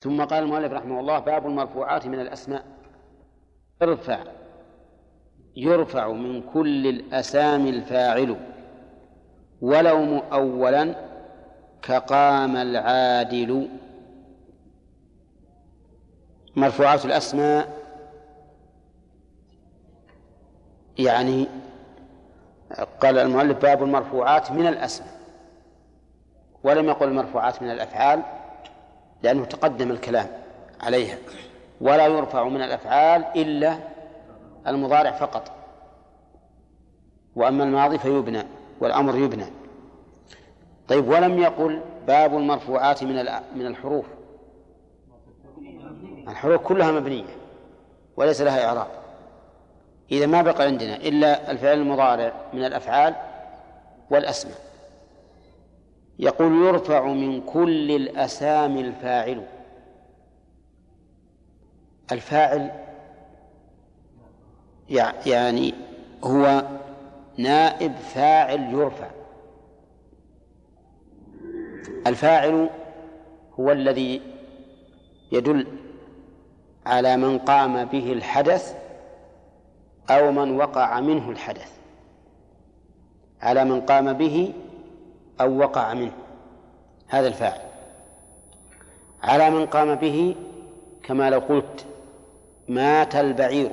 ثم قال المؤلف رحمه الله باب المرفوعات من الأسماء. ارفع. يرفع من كل الأسامي الفاعل. ولو مؤولا كقام العادل. مرفوعات الأسماء يعني قال المؤلف باب المرفوعات من الأسماء. ولم يقل المرفوعات من الأفعال. لأنه تقدم الكلام عليها. ولا يرفع من الأفعال إلا المضارع فقط. وأما الماضي فيبنى والأمر يبنى. طيب ولم يقل باب المرفوعات من من الحروف. الحروف كلها مبنية وليس لها إعراب. إذا ما بقى عندنا إلا الفعل المضارع من الأفعال والأسماء. يقول يرفع من كل الأسامي الفاعل. الفاعل يعني هو نائب فاعل يرفع. الفاعل هو الذي يدل على من قام به الحدث أو من وقع منه الحدث. على من قام به أو وقع منه. هذا الفاعل. على من قام به كما لو قلت مات البعير.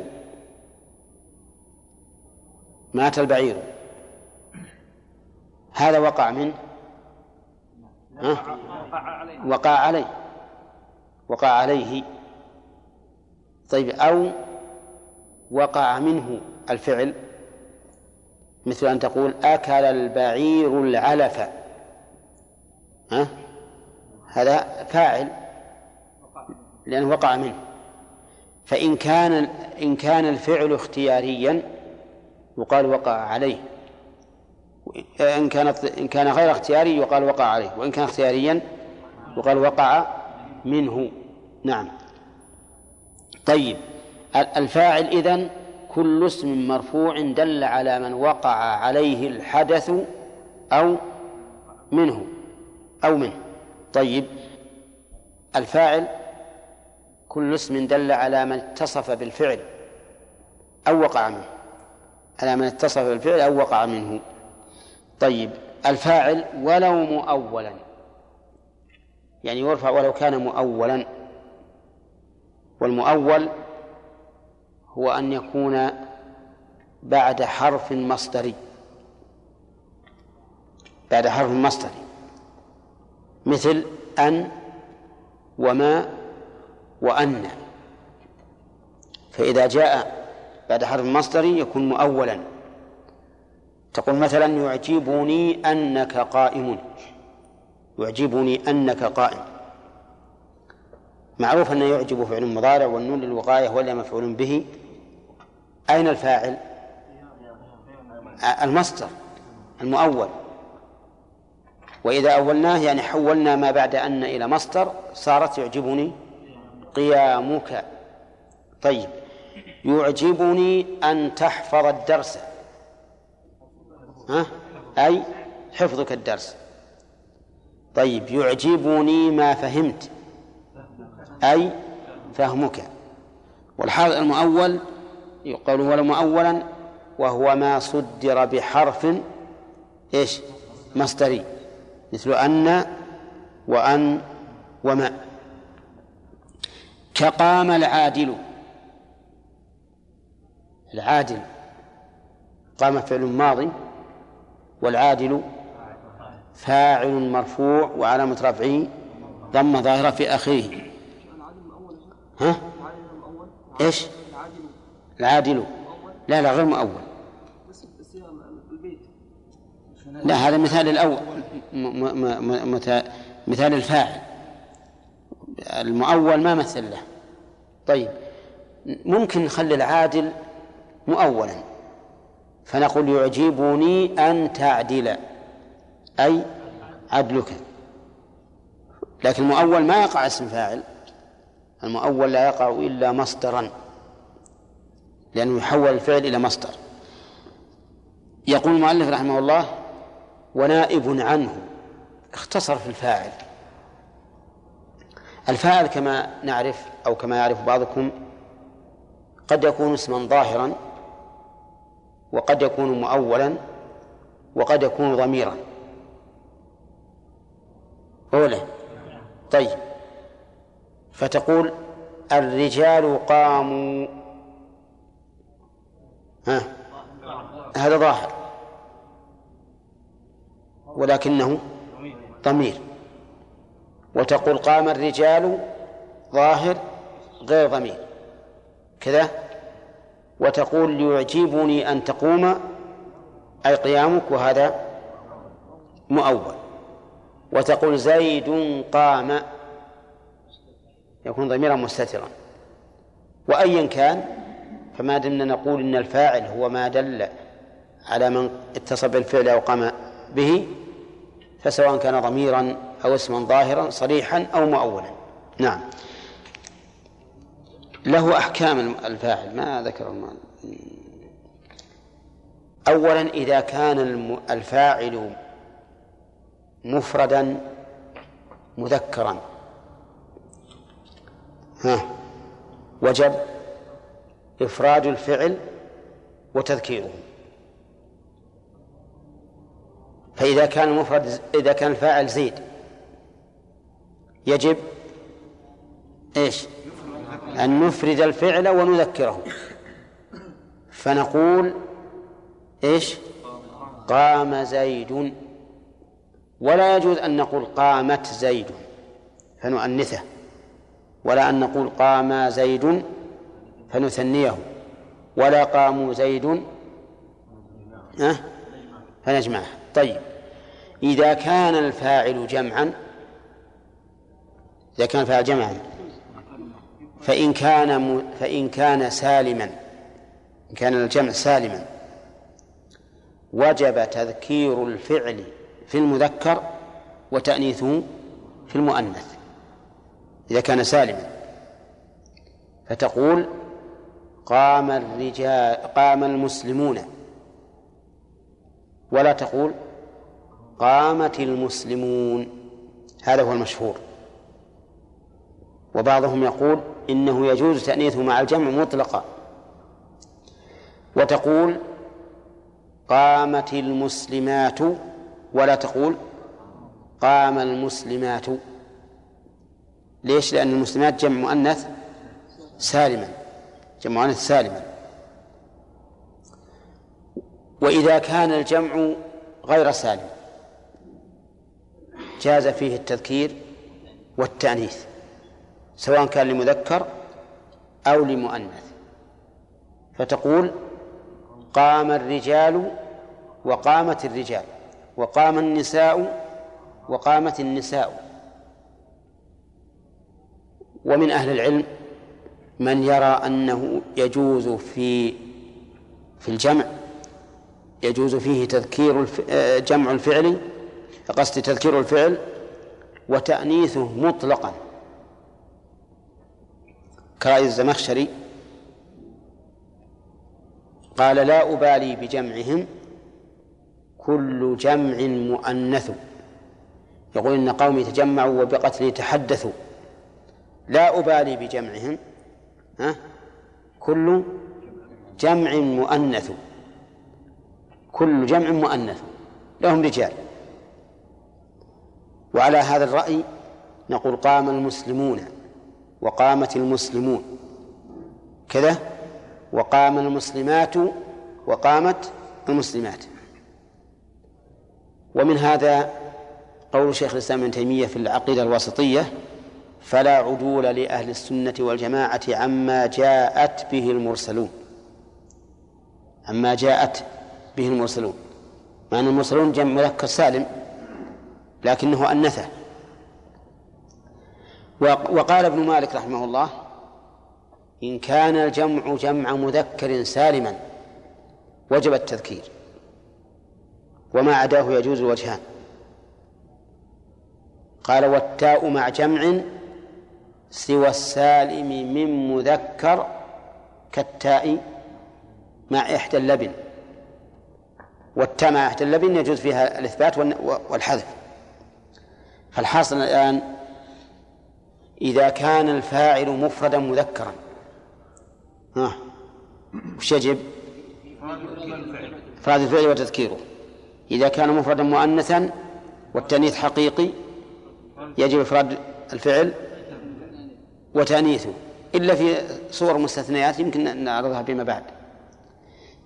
مات البعير. هذا وقع منه ها؟ وقع عليه. وقع عليه. طيب أو وقع منه الفعل مثل أن تقول أكل البعير العلف. ها؟ هذا فاعل. لأنه وقع منه. فإن كان إن كان الفعل اختياريا يقال وقع عليه. إن كانت إن كان غير اختياري يقال وقع عليه. وإن كان اختياريا يقال وقع منه. نعم. طيب. الفاعل إذن كل اسم مرفوع دل على من وقع عليه الحدث أو منه أو منه. طيب. الفاعل كل اسم دل على من اتصف بالفعل أو وقع منه. على من اتصف بالفعل أو وقع منه. طيب. الفاعل ولو مؤولا. يعني يرفع ولو كان مؤولا. والمؤول هو أن يكون بعد حرف مصدري. بعد حرف مصدري. مثل أن وما وأن. فإذا جاء بعد حرف مصدري يكون مؤولا. تقول مثلا يعجبني أنك قائم. يعجبني أنك قائم. معروف أن يعجب فعل مضارع والنون للوقاية ولا مفعول به. أين الفاعل؟ المصدر المؤول. وإذا أولناه يعني حولنا ما بعد أن إلى مصدر صارت يعجبني قيامك. طيب يعجبني أن تحفظ الدرس. ها؟ أي حفظك الدرس. طيب يعجبني ما فهمت. أي فهمك. والحال المؤول يقال ولو مؤولا وهو ما صدر بحرف إيش؟ مصدري. مثل أن وأن وما. كقام العادل. العادل. قام فعل ماضي والعادل فاعل مرفوع وعلامة رفعه ضم ظاهرة في آخره ها؟ إيش؟ العادل. لا لا غير مؤول. لا هذا مثال الأول مثال الفاعل. المؤول ما مثل له. طيب ممكن نخلي العادل مؤولا. فنقول يعجبني أن تعدل أي عدلك. لكن المؤول ما يقع اسم فاعل. المؤول لا يقع إلا مصدرا. لأنه يحول الفعل إلى مصدر. يقول المؤلف رحمه الله ونائب عنه. اختصر في الفاعل. الفاعل كما نعرف أو كما يعرف بعضكم قد يكون اسما ظاهرا وقد يكون مؤولا وقد يكون ضميرا. أولى طيب. فتقول الرجال قاموا ها؟ هذا ظاهر. ولكنه ضمير. وتقول قام الرجال ظاهر غير ضمير. كذا؟ وتقول يعجبني أن تقوم أي قيامك وهذا مؤول. وتقول زيد قام يكون ضميرا مستترا. وأيا كان فما دمنا نقول إن الفاعل هو ما دل على من اتصل بالفعل أو قام به فسواء كان ضميرا أو اسما ظاهرا صريحا أو مؤولا. نعم. له أحكام الفاعل. ما ذكر المال أولا إذا كان الفاعل مفردا مذكرا. ها. وجب إفراد الفعل وتذكيره. فإذا كان المفرد إذا كان الفاعل زيد يجب إيش؟ أن نفرد الفعل ونذكره. فنقول إيش؟ قام زيد. ولا يجوز أن نقول قامت زيد. فنؤنثه. ولا أن نقول قام زيد. فنثنيه ولا قاموا زيد؟ فنجمعه طيب. إذا كان الفاعل جمعا إذا كان الفاعل جمعا فإن كان فإن كان سالما إن كان الجمع سالما وجب تذكير الفعل في المذكر وتأنيثه في المؤنث إذا كان سالما. فتقول قام الرجال قام المسلمون. ولا تقول قامت المسلمون. هذا هو المشهور. وبعضهم يقول إنه يجوز تأنيثه مع الجمع مطلقا. وتقول قامت المسلمات. ولا تقول قام المسلمات. ليش؟ لأن المسلمات جمع مؤنث سالما. جمع مؤنث سالما وإذا كان الجمع غير سالم جاز فيه التذكير والتأنيث سواء كان لمذكر أو لمؤنث. فتقول قام الرجال وقامت الرجال وقام النساء وقامت النساء. ومن أهل العلم من يرى أنه يجوز في في الجمع يجوز فيه تذكير الف... جمع الفعل قصد تذكير الفعل وتأنيثه مطلقا. كرأي الزمخشري قال لا أبالي بجمعهم كل جمع مؤنث. يقول إن قومي تجمعوا وبقتلي تحدثوا. لا أبالي بجمعهم ها؟ كل جمع مؤنث. كل جمع مؤنث. لهم رجال. وعلى هذا الرأي نقول قام المسلمون وقامت المسلمون. كذا؟ وقام المسلمات وقامت المسلمات. ومن هذا قول شيخ الإسلام ابن تيمية في العقيدة الواسطية فلا عدول لأهل السنة والجماعة عما جاءت به المرسلون. عما جاءت به المرسلون. مع أن المرسلون جمع مذكر سالم لكنه أنثه وقال ابن مالك رحمه الله إن كان الجمع جمع مذكر سالما وجب التذكير. وما عداه يجوز الوجهان. قال والتاء مع جمع سوى السالم من مذكر كالتاء مع إحدى اللبن. والتاء مع إحدى اللبن يجوز فيها الإثبات والحذف. فالحاصل الآن إذا كان الفاعل مفردا مذكرا. ها؟ وش يجب؟ إفراد الفعل وتذكيره. إذا كان مفردا مؤنثا والتأنيث حقيقي يجب إفراد الفعل وتأنيثه إلا في صور مستثنيات يمكن نعرضها فيما بعد.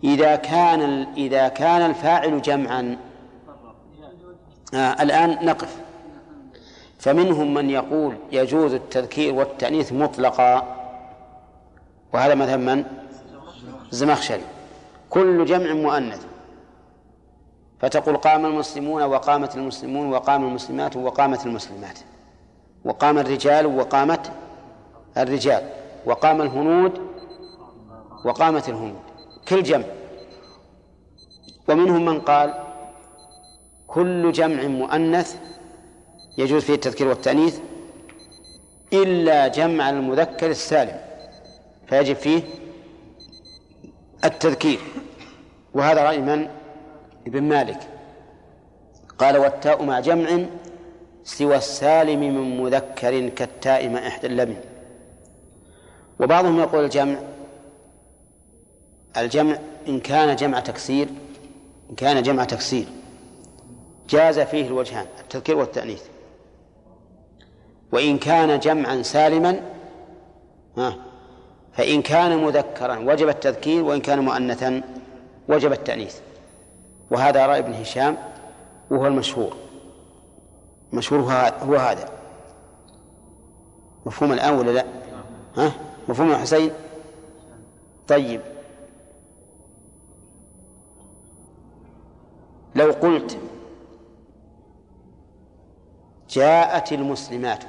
إذا كان إذا كان الفاعل جمعا آه الآن نقف. فمنهم من يقول يجوز التذكير والتأنيث مطلقا. وهذا مذهب من؟ الزمخشري كل جمع مؤنث. فتقول قام المسلمون وقامت المسلمون وقام المسلمات وقامت المسلمات. وقام الرجال وقامت الرجال. وقام الهنود وقامت الهنود. كل جمع. ومنهم من قال كل جمع مؤنث يجوز فيه التذكير والتأنيث إلا جمع المذكر السالم. فيجب فيه التذكير. وهذا رأي من؟ ابن مالك. قال والتاء مع جمع سوى السالم من مذكر كالتاء مع إحدى اللبن. وبعضهم يقول الجمع الجمع إن كان جمع تكسير إن كان جمع تكسير جاز فيه الوجهان التذكير والتأنيث وإن كان جمعا سالما ها فإن كان مذكرا وجب التذكير وإن كان مؤنثا وجب التأنيث وهذا رأي ابن هشام وهو المشهور المشهور هو هذا مفهوم الآن ولا لا؟ ها؟ مفهوم يا حسين؟ طيب. لو قلت جاءت المسلمات.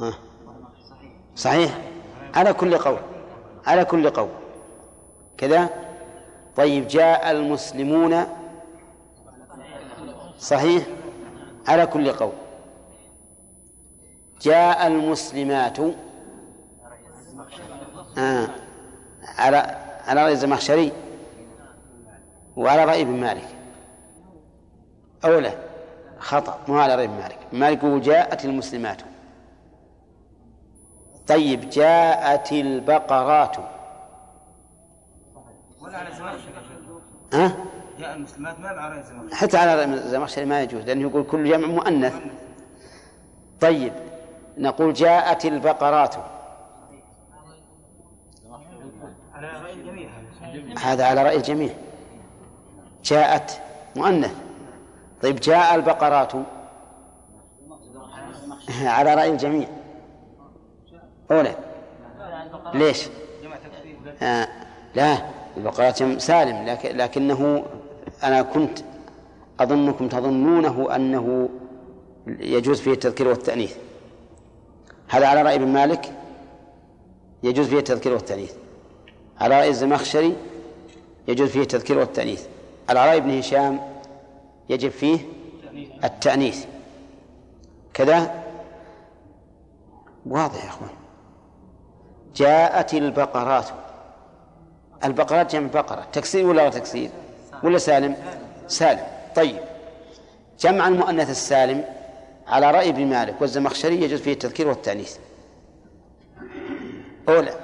ها؟ صحيح. على كل قول. على كل قول. كذا؟ طيب جاء المسلمون. صحيح؟ على كل قول. جاء المسلمات. آه. على على رأي الزمخشري وعلى رأي ابن مالك. أو لا خطأ مو على رأي ابن مالك. مالك يقول جاءت المسلمات. طيب جاءت البقرات. ولا على ها؟ جاء المسلمات ما على الزمخشري. حتى على الزمخشري ما يجوز لأنه يقول كل جمع مؤنث. طيب نقول جاءت البقرات. هذا على رأي الجميع. جاءت مؤنث. طيب جاء البقرات. على رأي الجميع. أولى. ليش؟ آه لا البقرات سالم لكن لكنه أنا كنت أظنكم تظنونه أنه يجوز فيه التذكير والتأنيث. هذا على رأي ابن مالك؟ يجوز فيه التذكير والتأنيث. على رأي الزمخشري يجوز فيه التذكير والتأنيث. على رأي ابن هشام يجب فيه التأنيث. كذا؟ واضح يا أخوان. جاءت البقرات. البقرات جمع بقرة. تكسير ولا تكسير؟ ولا سالم. سالم. طيب. جمع المؤنث السالم. على رأي ابن مالك والزمخشري يجوز فيه التذكير والتأنيث. أولى.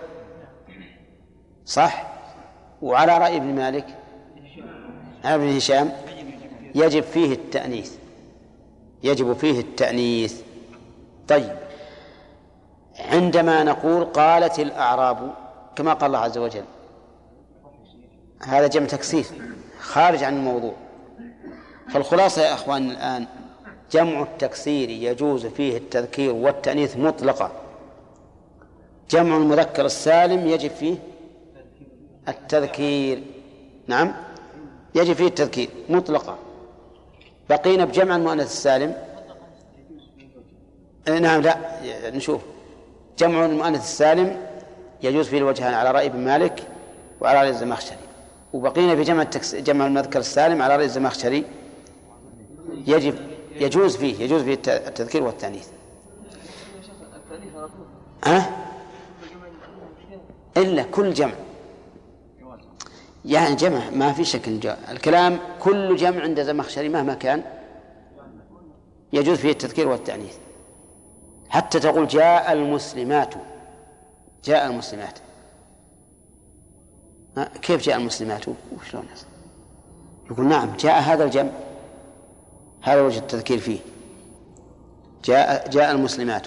صح؟ وعلى رأي ابن مالك؟ ابن هشام؟ يجب فيه التأنيث. يجب فيه التأنيث. طيب. عندما نقول قالت الأعراب كما قال الله عز وجل هذا جمع تكسير خارج عن الموضوع. فالخلاصة يا أخوان الآن جمع التكسير يجوز فيه التذكير والتأنيث مطلقا. جمع المذكر السالم يجب فيه التذكير. نعم. يجب فيه التذكير مطلقا. بقينا بجمع المؤنث السالم. نعم لا نشوف. جمع المؤنث السالم يجوز فيه الوجهان على رأي ابن مالك وعلى رأي الزمخشري. وبقينا في جمع التكس... جمع المذكر السالم على رأي الزمخشري. يجب يجوز فيه يجوز فيه التذكير والتأنيث. ها؟ إلا كل جمع. يعني جمع ما في شك الكلام كل جمع عند زمخشري مهما كان يجوز فيه التذكير والتأنيث. حتى تقول جاء المسلمات. جاء المسلمات. كيف جاء المسلمات؟ وشلون؟ يقول نعم جاء هذا الجمع. هذا وجه التذكير فيه. جاء جاء المسلمات.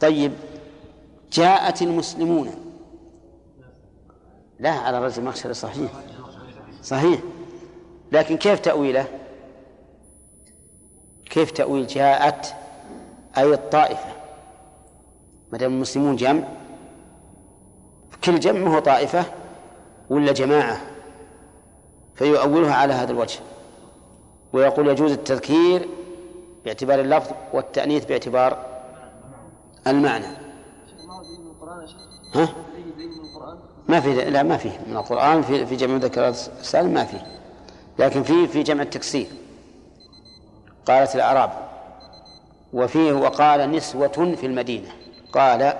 طيب جاءت المسلمون. لا على رجل المخشر صحيح. صحيح. لكن كيف تأويله؟ كيف تأويل جاءت؟ أي الطائفة. ما دام المسلمون جمع كل جمع هو طائفة ولا جماعة؟ فيؤولها على هذا الوجه. ويقول يجوز التذكير باعتبار اللفظ والتأنيث باعتبار المعنى. ها؟ ما في لا ما فيه من القرآن في في جمع مذكرات السالم ما فيه لكن في في جمع التكسير. قالت الأعراب وفيه وقال نسوة في المدينة. قال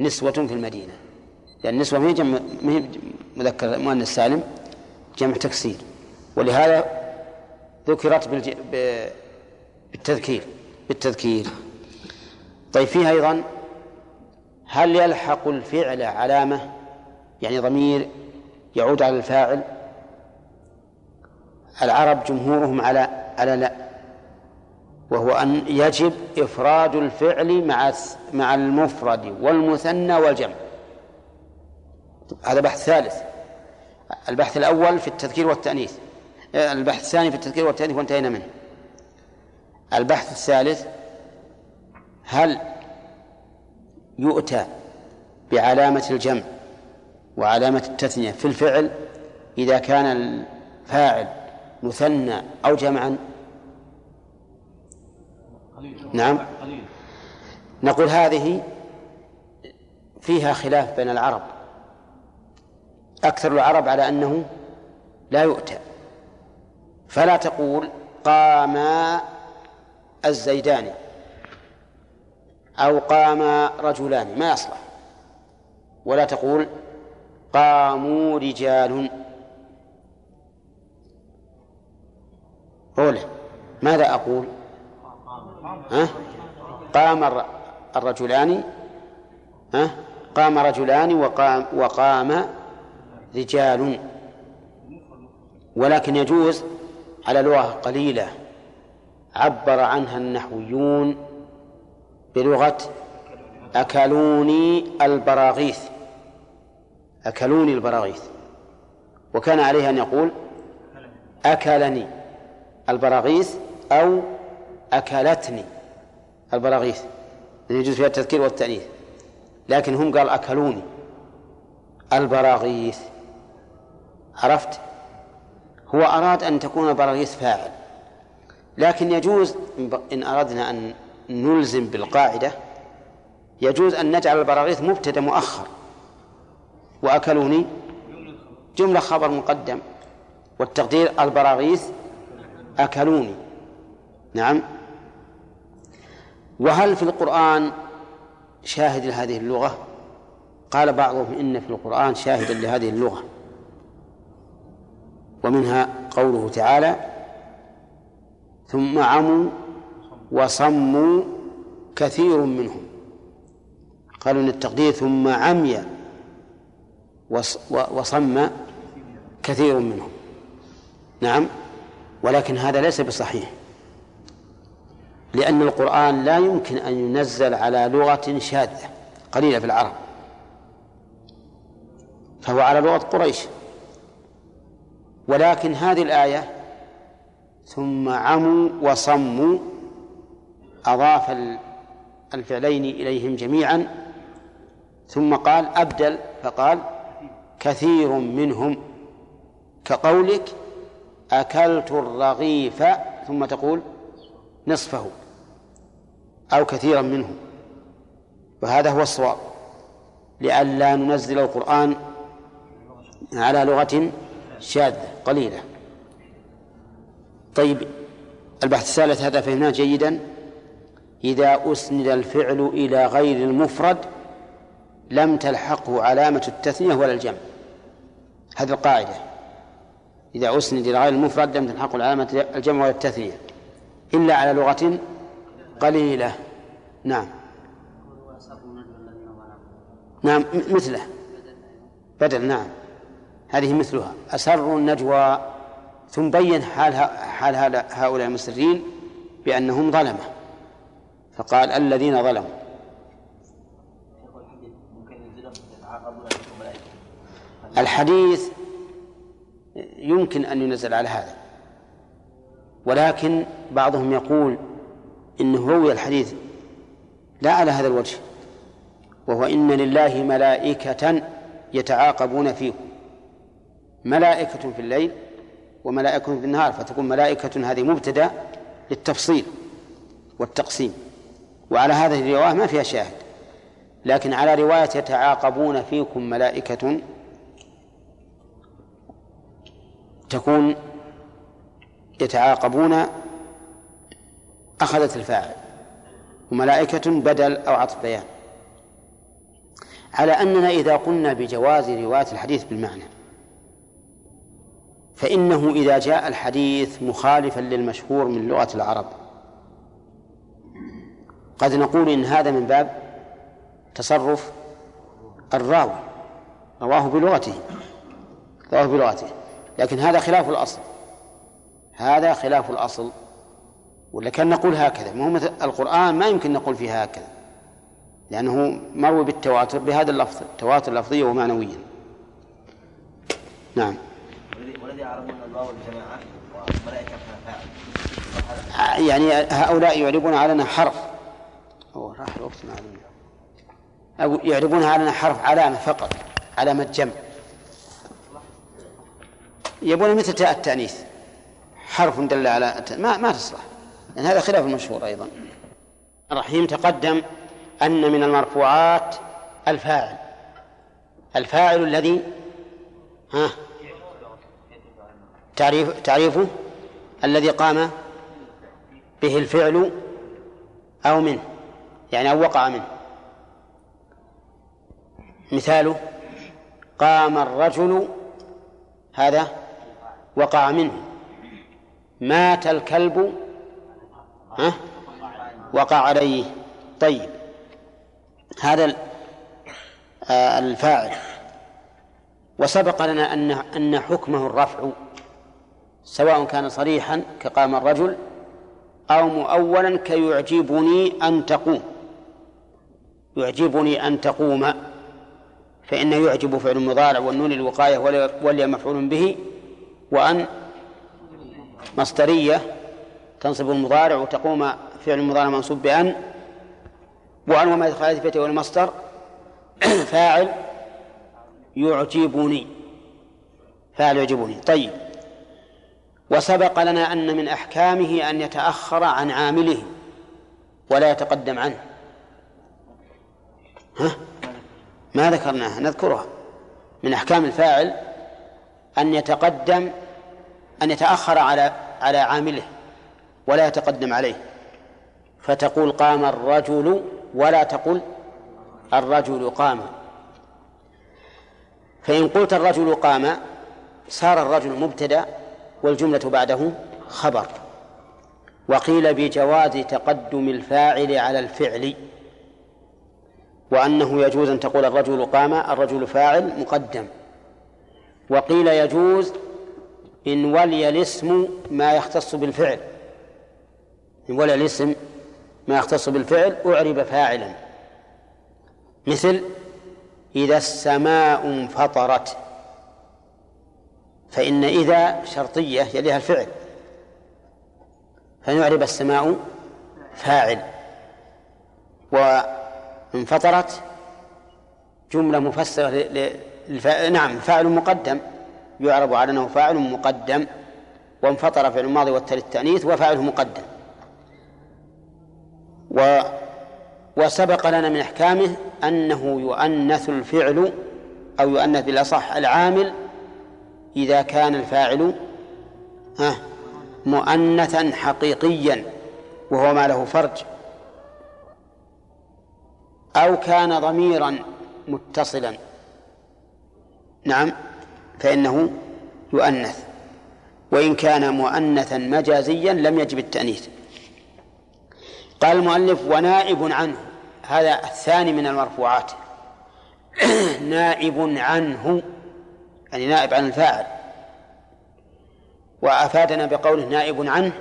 نسوة في المدينة. لأن النسوة ما هي جمع مذكر مؤنث سالم جمع تكسير. ولهذا ذكرت بالتذكير بالتذكير. طيب فيها أيضا هل يلحق الفعل علامة؟ يعني ضمير يعود على الفاعل. العرب جمهورهم على على لا. وهو أن يجب إفراد الفعل مع مع المفرد والمثنى والجمع. هذا بحث ثالث. البحث الأول في التذكير والتأنيث. البحث الثاني في التذكير والتأنيث وانتهينا منه. البحث الثالث هل يؤتى بعلامة الجمع وعلامة التثنية في الفعل إذا كان الفاعل مثنى أو جمعا؟ نعم. نقول هذه فيها خلاف بين العرب. أكثر العرب على أنه لا يؤتى. فلا تقول قام الزيدان أو قام رجلان ما يصلح ولا تقول قاموا رجال أولى ماذا أقول ها؟ قام الرجلان ها؟ قام رجلان وقام وقام رجال ولكن يجوز على لغة قليلة عبر عنها النحويون بلغة أكلوني البراغيث. أكلوني البراغيث. وكان عليه أن يقول أكلني البراغيث أو أكلتني البراغيث. يجوز فيها التذكير والتأنيث. لكن هم قال أكلوني البراغيث. عرفت؟ هو أراد أن تكون البراغيث فاعل. لكن يجوز إن أردنا أن نلزم بالقاعدة يجوز أن نجعل البراغيث مبتدأ مؤخر. وأكلوني؟ جملة خبر مقدم. والتقدير البراغيث أكلوني. نعم. وهل في القرآن شاهد لهذه اللغة؟ قال بعضهم إن في القرآن شاهدا لهذه اللغة. ومنها قوله تعالى ثم عموا وصموا كثير منهم. قالوا إن التقدير ثم عمي وصم كثير منهم. نعم ولكن هذا ليس بصحيح لأن القرآن لا يمكن أن ينزل على لغة شاذة قليلة في العرب فهو على لغة قريش. ولكن هذه الآية ثم عموا وصموا أضاف الفعلين إليهم جميعا. ثم قال أبدل فقال كثير منهم كقولك أكلت الرغيف ثم تقول نصفه أو كثيرا منه وهذا هو الصواب لئلا ننزل القرآن على لغة شاذة قليلة. طيب البحث الثالث هذا فهمناه جيدا. إذا أسند الفعل إلى غير المفرد لم تلحقه علامة التثنية ولا الجمع. هذه القاعدة. إذا أسند إلى غير المفرد لم تلحقه علامة الجمع ولا التثنية. إلا على لغة قليلة. نعم. نعم مثله. بدل نعم. هذه مثلها. أسروا النجوى ثم بين حال حال هؤلاء المسرين بأنهم ظلمة. فقال الذين ظلموا. الحديث يمكن أن ينزل على هذا. ولكن بعضهم يقول إنه روي الحديث لا على هذا الوجه وهو إن لله ملائكة يتعاقبون فيكم ملائكة في الليل وملائكة في النهار فتكون ملائكة هذه مبتدأ للتفصيل والتقسيم. وعلى هذه الرواية ما فيها شاهد لكن على رواية يتعاقبون فيكم ملائكة تكون يتعاقبون أخذت الفاعل وملائكة بدل أو عطف بيان. على أننا إذا قلنا بجواز رواية الحديث بالمعنى فإنه إذا جاء الحديث مخالفا للمشهور من لغة العرب. قد نقول إن هذا من باب تصرف الراوي رواه بلغته رواه بلغته. لكن هذا خلاف الأصل. هذا خلاف الأصل. ولا كان نقول هكذا. ما هو القرآن ما يمكن نقول فيه هكذا. لأنه مروي بالتواتر بهذا اللفظ تواتر لفظيا ومعنويا. نعم. يعني هؤلاء يعربون علينا حرف. هو راح الوقت معلوم أو يعربونها علينا حرف علامة فقط علامة جمع. يبون مثل تاء التأنيث. حرف دل على ما ما تصلح. لأن هذا خلاف المشهور أيضا. الرحيم تقدم أن من المرفوعات الفاعل. الفاعل الذي ها؟ تعريف تعريفه الذي قام به الفعل أو منه يعني أو وقع منه. مثاله قام الرجل هذا وقع منه. مات الكلب ها؟ وقع عليه. طيب هذا آه، الفاعل. وسبق لنا أن أن حكمه الرفع سواء كان صريحا كقام الرجل أو مؤولا كيعجبني أن تقوم. يعجبني أن تقوم فإنه يعجب فعل المضارع والنون الوقاية ولي مفعول به وأن مصدرية تنصب المضارع وتقوم فعل المضارع منصوب بأن وأن وما يدخل في والمصدر فاعل يعجبني. فاعل يعجبني. طيب. وسبق لنا أن من أحكامه أن يتأخر عن عامله ولا يتقدم عنه. ها؟ ما ذكرناها نذكرها. من أحكام الفاعل أن يتقدم أن يتأخر على على عامله ولا يتقدم عليه. فتقول قام الرجل ولا تقل الرجل قام. فإن قلت الرجل قام صار الرجل مبتدأ والجملة بعده خبر. وقيل بجواز تقدم الفاعل على الفعل وأنه يجوز أن تقول الرجل قام الرجل فاعل مقدم. وقيل يجوز إن ولي الاسم ما يختص بالفعل. إن ولي الاسم ما يختص بالفعل أعرب فاعلا. مثل إذا السماء انفطرت فإن إذا شرطية يليها الفعل. فنعرب السماء فاعل. وانفطرت جملة مفسرة للفا... نعم فاعل مقدم. يعرب على أنه فاعل مقدم. وانفطر فعل الماضي والتالي التأنيث وفاعله مقدم. و وسبق لنا من أحكامه أنه يؤنث الفعل أو يؤنث بالأصح العامل إذا كان الفاعل مؤنثا حقيقيا وهو ما له فرج. أو كان ضميرا متصلا. نعم فإنه يؤنث. وإن كان مؤنثا مجازيا لم يجب التأنيث. قال المؤلف ونائب عنه. هذا الثاني من المرفوعات. نائب عنه. يعني نائب عن الفاعل. وأفادنا بقوله نائب عنه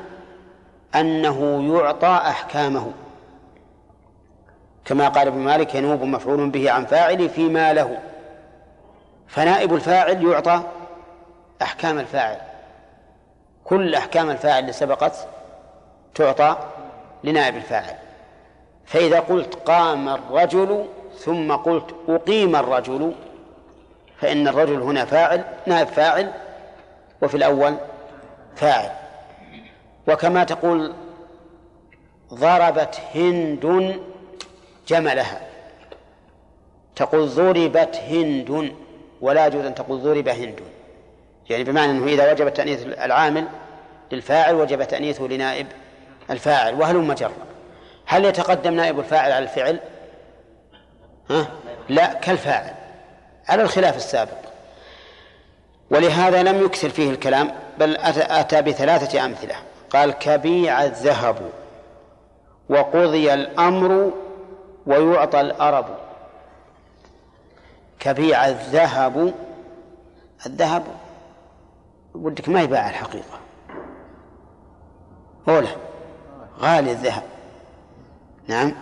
أنه يعطى أحكامه. كما قال ابن مالك ينوب مفعول به عن فاعل فيما له. فنائب الفاعل يعطى أحكام الفاعل. كل أحكام الفاعل اللي سبقت تعطى لنائب الفاعل. فإذا قلت قام الرجل ثم قلت أقيم الرجل فإن الرجل هنا فاعل نائب فاعل وفي الأول فاعل. وكما تقول ضربت هند جملها. تقول ضربت هند ولا يجوز أن تقول ضرب هند. يعني بمعنى أنه إذا وجب تأنيث العامل للفاعل وجب تأنيثه لنائب الفاعل وهل جر؟ هل يتقدم نائب الفاعل على الفعل؟ ها؟ لا كالفاعل. على الخلاف السابق. ولهذا لم يكثر فيه الكلام بل أتى بثلاثة أمثلة. قال كبيع الذهب وقضي الأمر ويعطى الأرب. كبيع الذهب الذهب ودك ما يباع الحقيقة. أولى غالي الذهب. نعم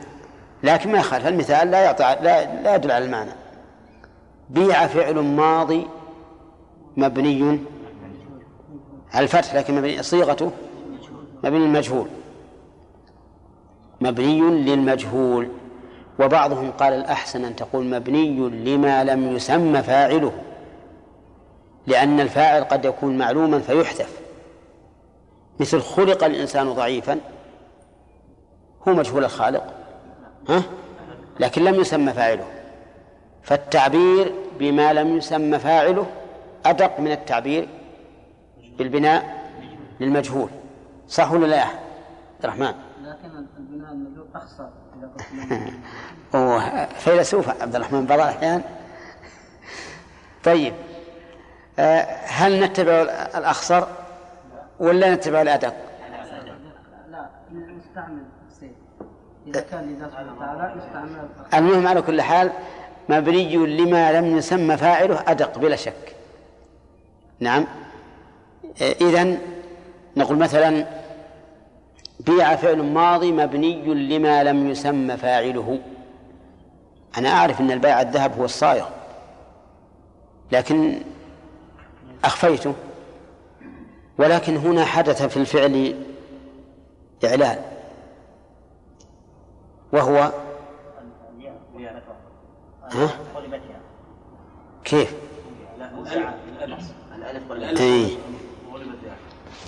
لكن ما يخالف. المثال لا يعطي لا, لا يدل على المعنى. بيع فعل ماضي مبني على الفتح لكن مبني صيغته مبني المجهول مبني للمجهول. وبعضهم قال الأحسن أن تقول مبني لما لم يسمى فاعله لأن الفاعل قد يكون معلوما فيحذف. مثل خلق الإنسان ضعيفا هو مجهول الخالق ها؟ لكن لم يسمى فاعله. فالتعبير بما لم يسمى فاعله أدق من التعبير بالبناء للمجهول. صح ولا لا عبد الرحمن؟ لكن البناء المجهول أخسر إذا فيلسوف عبد الرحمن بعض الأحيان طيب آه، هل نتبع الأخسر ولا نتبع الأدق؟ لا نستعمل إذا كان لله سبحانه وتعالى يستعمل المهم على كل حال مبني لما لم يسمى فاعله أدق بلا شك. نعم. إذن نقول مثلا بيع فعل ماضي مبني لما لم يسمى فاعله. أنا أعرف أن البيع الذهب هو الصايغ لكن أخفيته. ولكن هنا حدث في الفعل إعلان وهو ها؟ كيف؟ أي.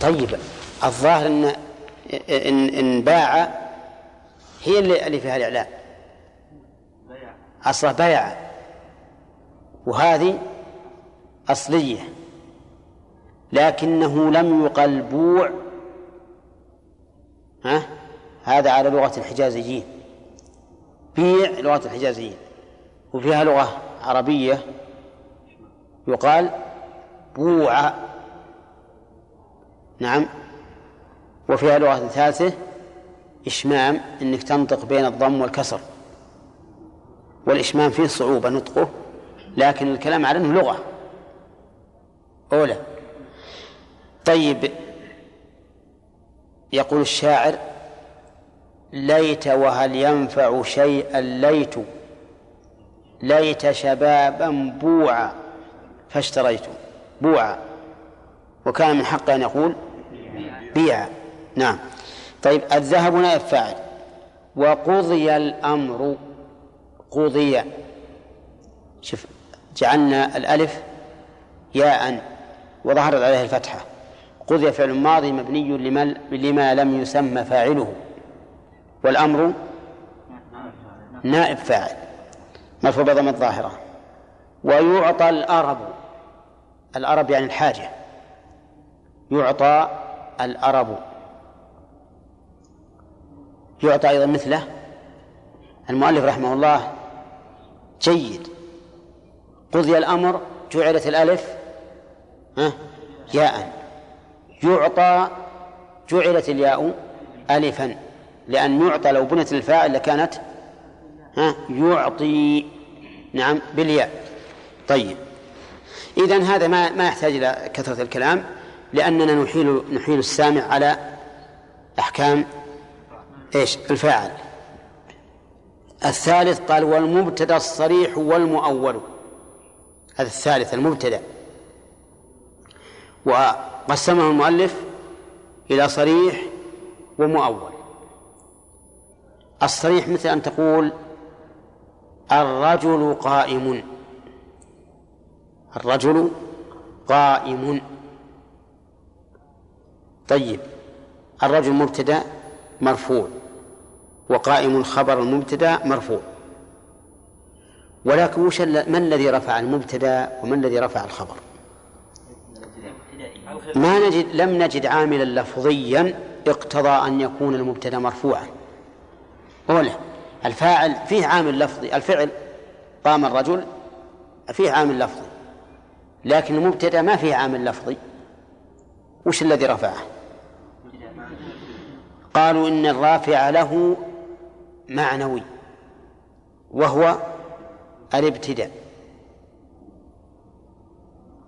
طيب الظاهر ان ان إن باع هي اللي اللي فيها الإعلان. أصلا بيع وهذه أصلية. لكنه لم يقل بوع. ها؟ هذا على لغة الحجازيين. بيع لغة الحجازيين. وفيها لغة عربية يقال بوع. نعم. وفيها لغة ثالثة إشمام إنك تنطق بين الضم والكسر. والإشمام فيه صعوبة نطقه لكن الكلام على أنه لغة. أولى. طيب. يقول الشاعر ليت وهل ينفع شيئا ليت ليت شبابا بوعا فاشتريت بوعا. وكان من حقه أن يقول بيع. نعم. طيب الذهب نائب فاعل. وقضي الأمر قضي. شوف جعلنا الألف ياء وظهرت عليه الفتحة. قضي فعل ماضي مبني لما, لما لم يسمى فاعله. والأمر نائب فاعل. مرفوع بضم الظاهرة. ويعطى الأرب الأرب يعني الحاجة. يعطى الأرب. يعطى أيضا مثله. المؤلف رحمه الله جيد. قضي الأمر جعلت الألف ها ياء. يعطى جعلت الياء ألفا. لأن يعطى لو بنت الفاعل لكانت ها؟ يعطي. نعم بالياء. طيب. إذا هذا ما ما يحتاج إلى كثرة الكلام لأننا نحيل نحيل السامع على أحكام إيش؟ الفاعل. الثالث قال والمبتدا الصريح والمؤول. هذا الثالث المبتدا. وقسمه المؤلف إلى صريح ومؤول. الصريح مثل أن تقول الرجل قائم. الرجل قائم. طيب الرجل مبتدا مرفوع وقائم خبر المبتدا مرفوع. ولكن وش ما الذي رفع المبتدا وما الذي رفع الخبر؟ ما نجد لم نجد عاملا لفظيا اقتضى أن يكون المبتدا مرفوعا. ولا. الفاعل فيه عامل لفظي الفعل قام الرجل فيه عامل لفظي لكن المبتدا ما فيه عامل لفظي. وش الذي رفعه؟ قالوا إن الرافع له معنوي وهو الابتداء.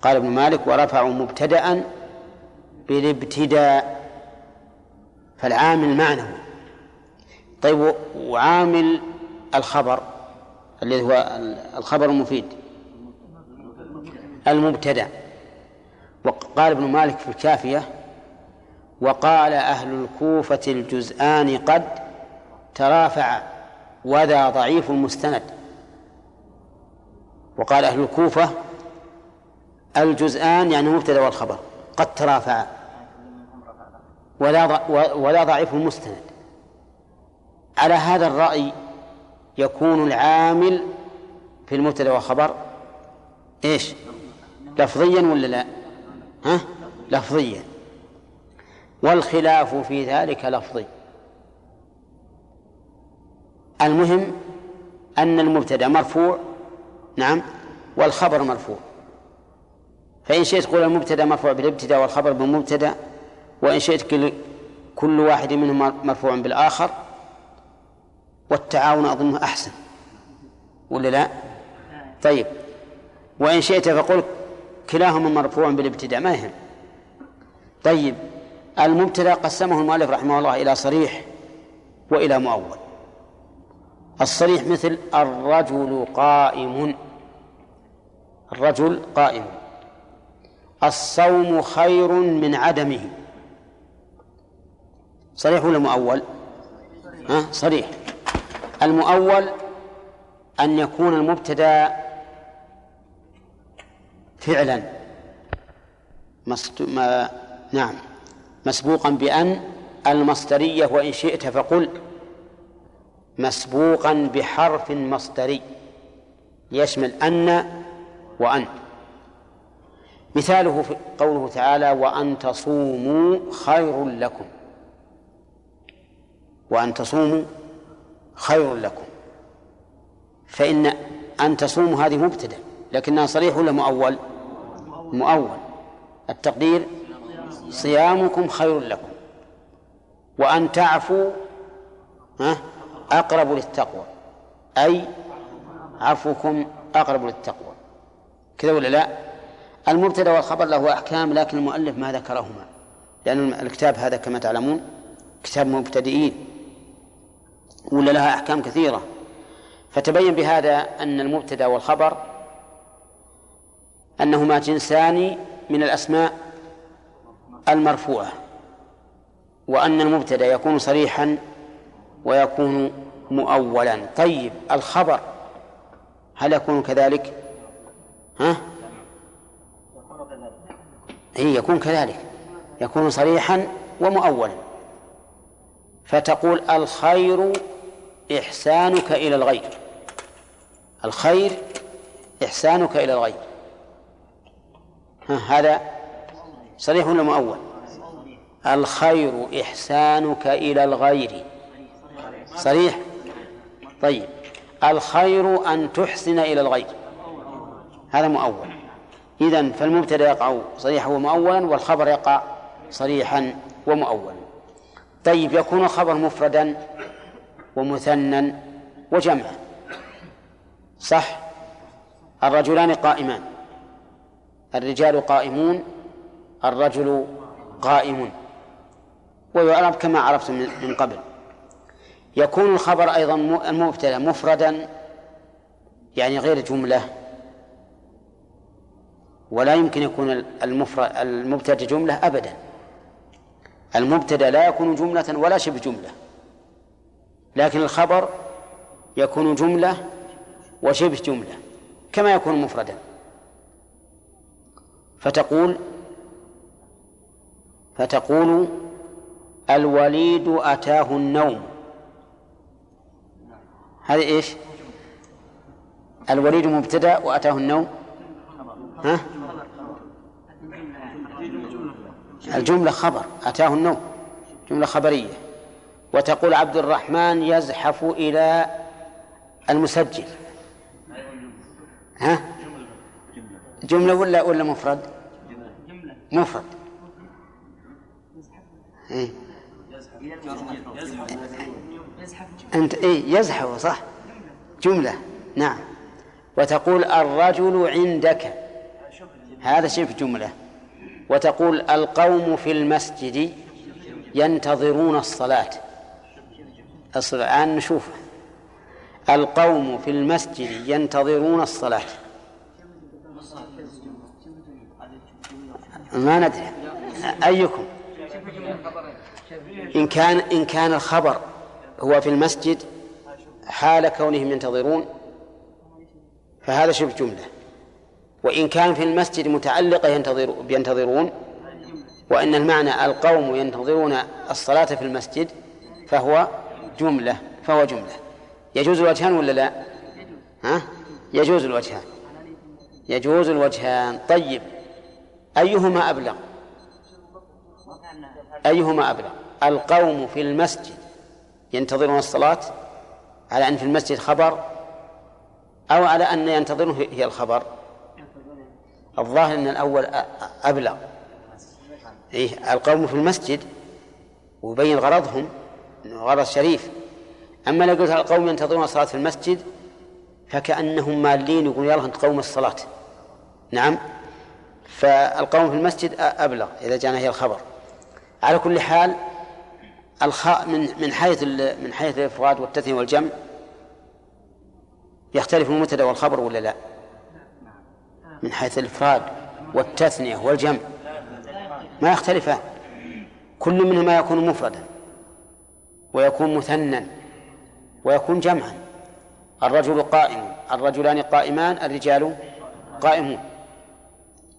قال ابن مالك ورفعوا مبتدأ بالابتداء فالعامل معنوي. طيب وعامل الخبر الذي هو الخبر المفيد المبتدأ. وقال ابن مالك في الكافية وقال أهل الكوفة الجزآن قد ترافع وذا ضعيف مستند وقال أهل الكوفة الجزآن يعني المبتدأ والخبر قد ترافع ولا ولا ضعيف مستند على هذا الرأي يكون العامل في المبتدأ والخبر إيش؟ لفظيا ولا لا؟ ها؟ لفظيا والخلاف في ذلك لفظي المهم أن المبتدأ مرفوع نعم والخبر مرفوع فإن شئت تقول المبتدأ مرفوع بالابتداء والخبر بالمبتدأ وإن شئت كل واحد منهم مرفوع بالآخر والتعاون أظنه أحسن. ولا لا؟ طيب. وإن شئت فقل كلاهما مرفوع بالابتداء ما يهم. طيب. المبتدأ قسمه المؤلف رحمه الله إلى صريح وإلى مؤول. الصريح مثل الرجل قائم. الرجل قائم. الصوم خير من عدمه. صريح ولا مؤول؟ ها؟ صريح. المؤول أن يكون المبتدأ فعلا مست... ما... نعم مسبوقا بأن المصدرية وإن شئت فقل مسبوقا بحرف مصدري يشمل أن وأن. مثاله في قوله تعالى وأن تصوموا خير لكم وأن تصوموا خير لكم. فإن أن تصوموا هذه مبتدأ لكنها صريح ولا مؤول؟ مؤول. التقدير صيامكم خير لكم. وأن تعفوا أقرب للتقوى. أي عفوكم أقرب للتقوى. كذا ولا لا؟ المبتدأ والخبر له أحكام لكن المؤلف ما ذكرهما. لأن الكتاب هذا كما تعلمون كتاب مبتدئين. ولا لها أحكام كثيرة. فتبين بهذا أن المبتدأ والخبر أنهما جنسان من الأسماء المرفوعة وأن المبتدأ يكون صريحا ويكون مؤولا. طيب الخبر هل يكون كذلك؟ ها؟ هي يكون كذلك. يكون صريحا ومؤولا. فتقول الخير إحسانك إلى الغير. الخير إحسانك إلى الغير. هذا صريح ولا مؤول الخير إحسانك إلى الغير. صريح؟ طيب. الخير أن تحسن إلى الغير. هذا مؤول إذن فالمبتدأ يقع صريحا ومؤولا والخبر يقع صريحا ومؤولا. طيب يكون الخبر مفردا ومثنى وجمع صح؟ الرجلان قائمان. الرجال قائمون الرجل قائم ويعرف كما عرفتم من قبل. يكون الخبر أيضا المبتدأ مفردا يعني غير جملة. ولا يمكن يكون المفرد المبتدأ جملة أبدا. المبتدأ لا يكون جملة ولا شبه جملة لكن الخبر يكون جملة وشبه جملة كما يكون مفردا فتقول فتقول الوليد أتاه النوم هذه إيش؟ الوليد مبتدأ وأتاه النوم ها؟ الجملة خبر أتاه النوم جملة خبرية. وتقول عبد الرحمن يزحف إلى المسجل. ها؟ جملة ولا ولا مفرد؟ مفرد. إيه؟ أنت إيه يزحف صح؟ جملة نعم. وتقول الرجل عندك. هذا شبه جملة. وتقول القوم في المسجد ينتظرون الصلاة. الآن نشوف. القوم في المسجد ينتظرون الصلاة. ما ندري. أيكم؟ إن كان إن كان الخبر هو في المسجد حال كونهم ينتظرون فهذا شبه جملة. وإن كان في المسجد متعلقة ينتظر ينتظرون وإن المعنى القوم ينتظرون الصلاة في المسجد فهو جملة فهو جملة يجوز الوجهان ولا لا؟ ها؟ يجوز الوجهان يجوز الوجهان طيب أيهما أبلغ؟ أيهما أبلغ؟ القوم في المسجد ينتظرون الصلاة على أن في المسجد خبر أو على أن ينتظرون هي الخبر الظاهر أن الأول أبلغ. إيه القوم في المسجد ويبين غرضهم غرض شريف. أما لو قلت القوم ينتظرون الصلاة في المسجد فكأنهم مالين يقول يلا أنت قوم الصلاة. نعم. فالقوم في المسجد أبلغ إذا جاءنا هي الخبر. على كل حال الخاء من من حيث من حيث الإفراد والتثنية والجمع يختلف المبتدأ والخبر ولا لا؟ من حيث الإفراد والتثنية والجمع. ما يختلفان. كل منهما يكون مفردا ويكون مثنى ويكون جمعا. الرجل قائم الرجلان قائمان الرجال قائمون.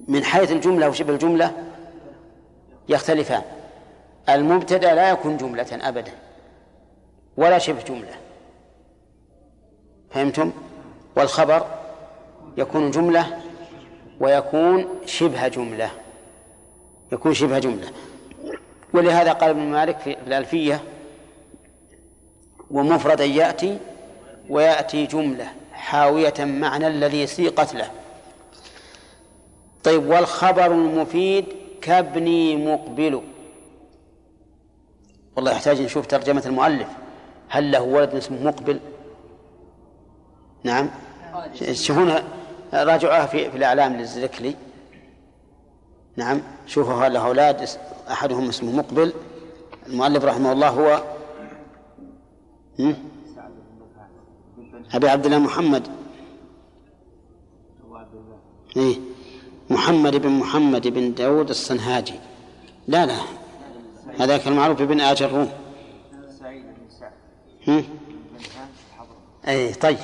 من حيث الجملة وشبه الجملة يختلفان. المبتدأ لا يكون جملة أبدا ولا شبه جملة. فهمتم؟ والخبر يكون جملة ويكون شبه جملة. يكون شبه جملة. ولهذا قال ابن مالك في الألفية ومفردا يأتي ويأتي جملة حاوية معنى الذي سيقت له. طيب والخبر المفيد كابني مقبل. والله يحتاج نشوف ترجمة المؤلف. هل له ولد اسمه مقبل؟ نعم. شوفون راجعوها في, في الإعلام للزكلي نعم. شوفوا هل له أولاد أحدهم اسمه مقبل. المؤلف رحمه الله هو أبي عبد الله محمد. إيه. محمد بن محمد بن داود الصنهاجي. لا لا. هذاك المعروف بن آج الروم. أي طيب.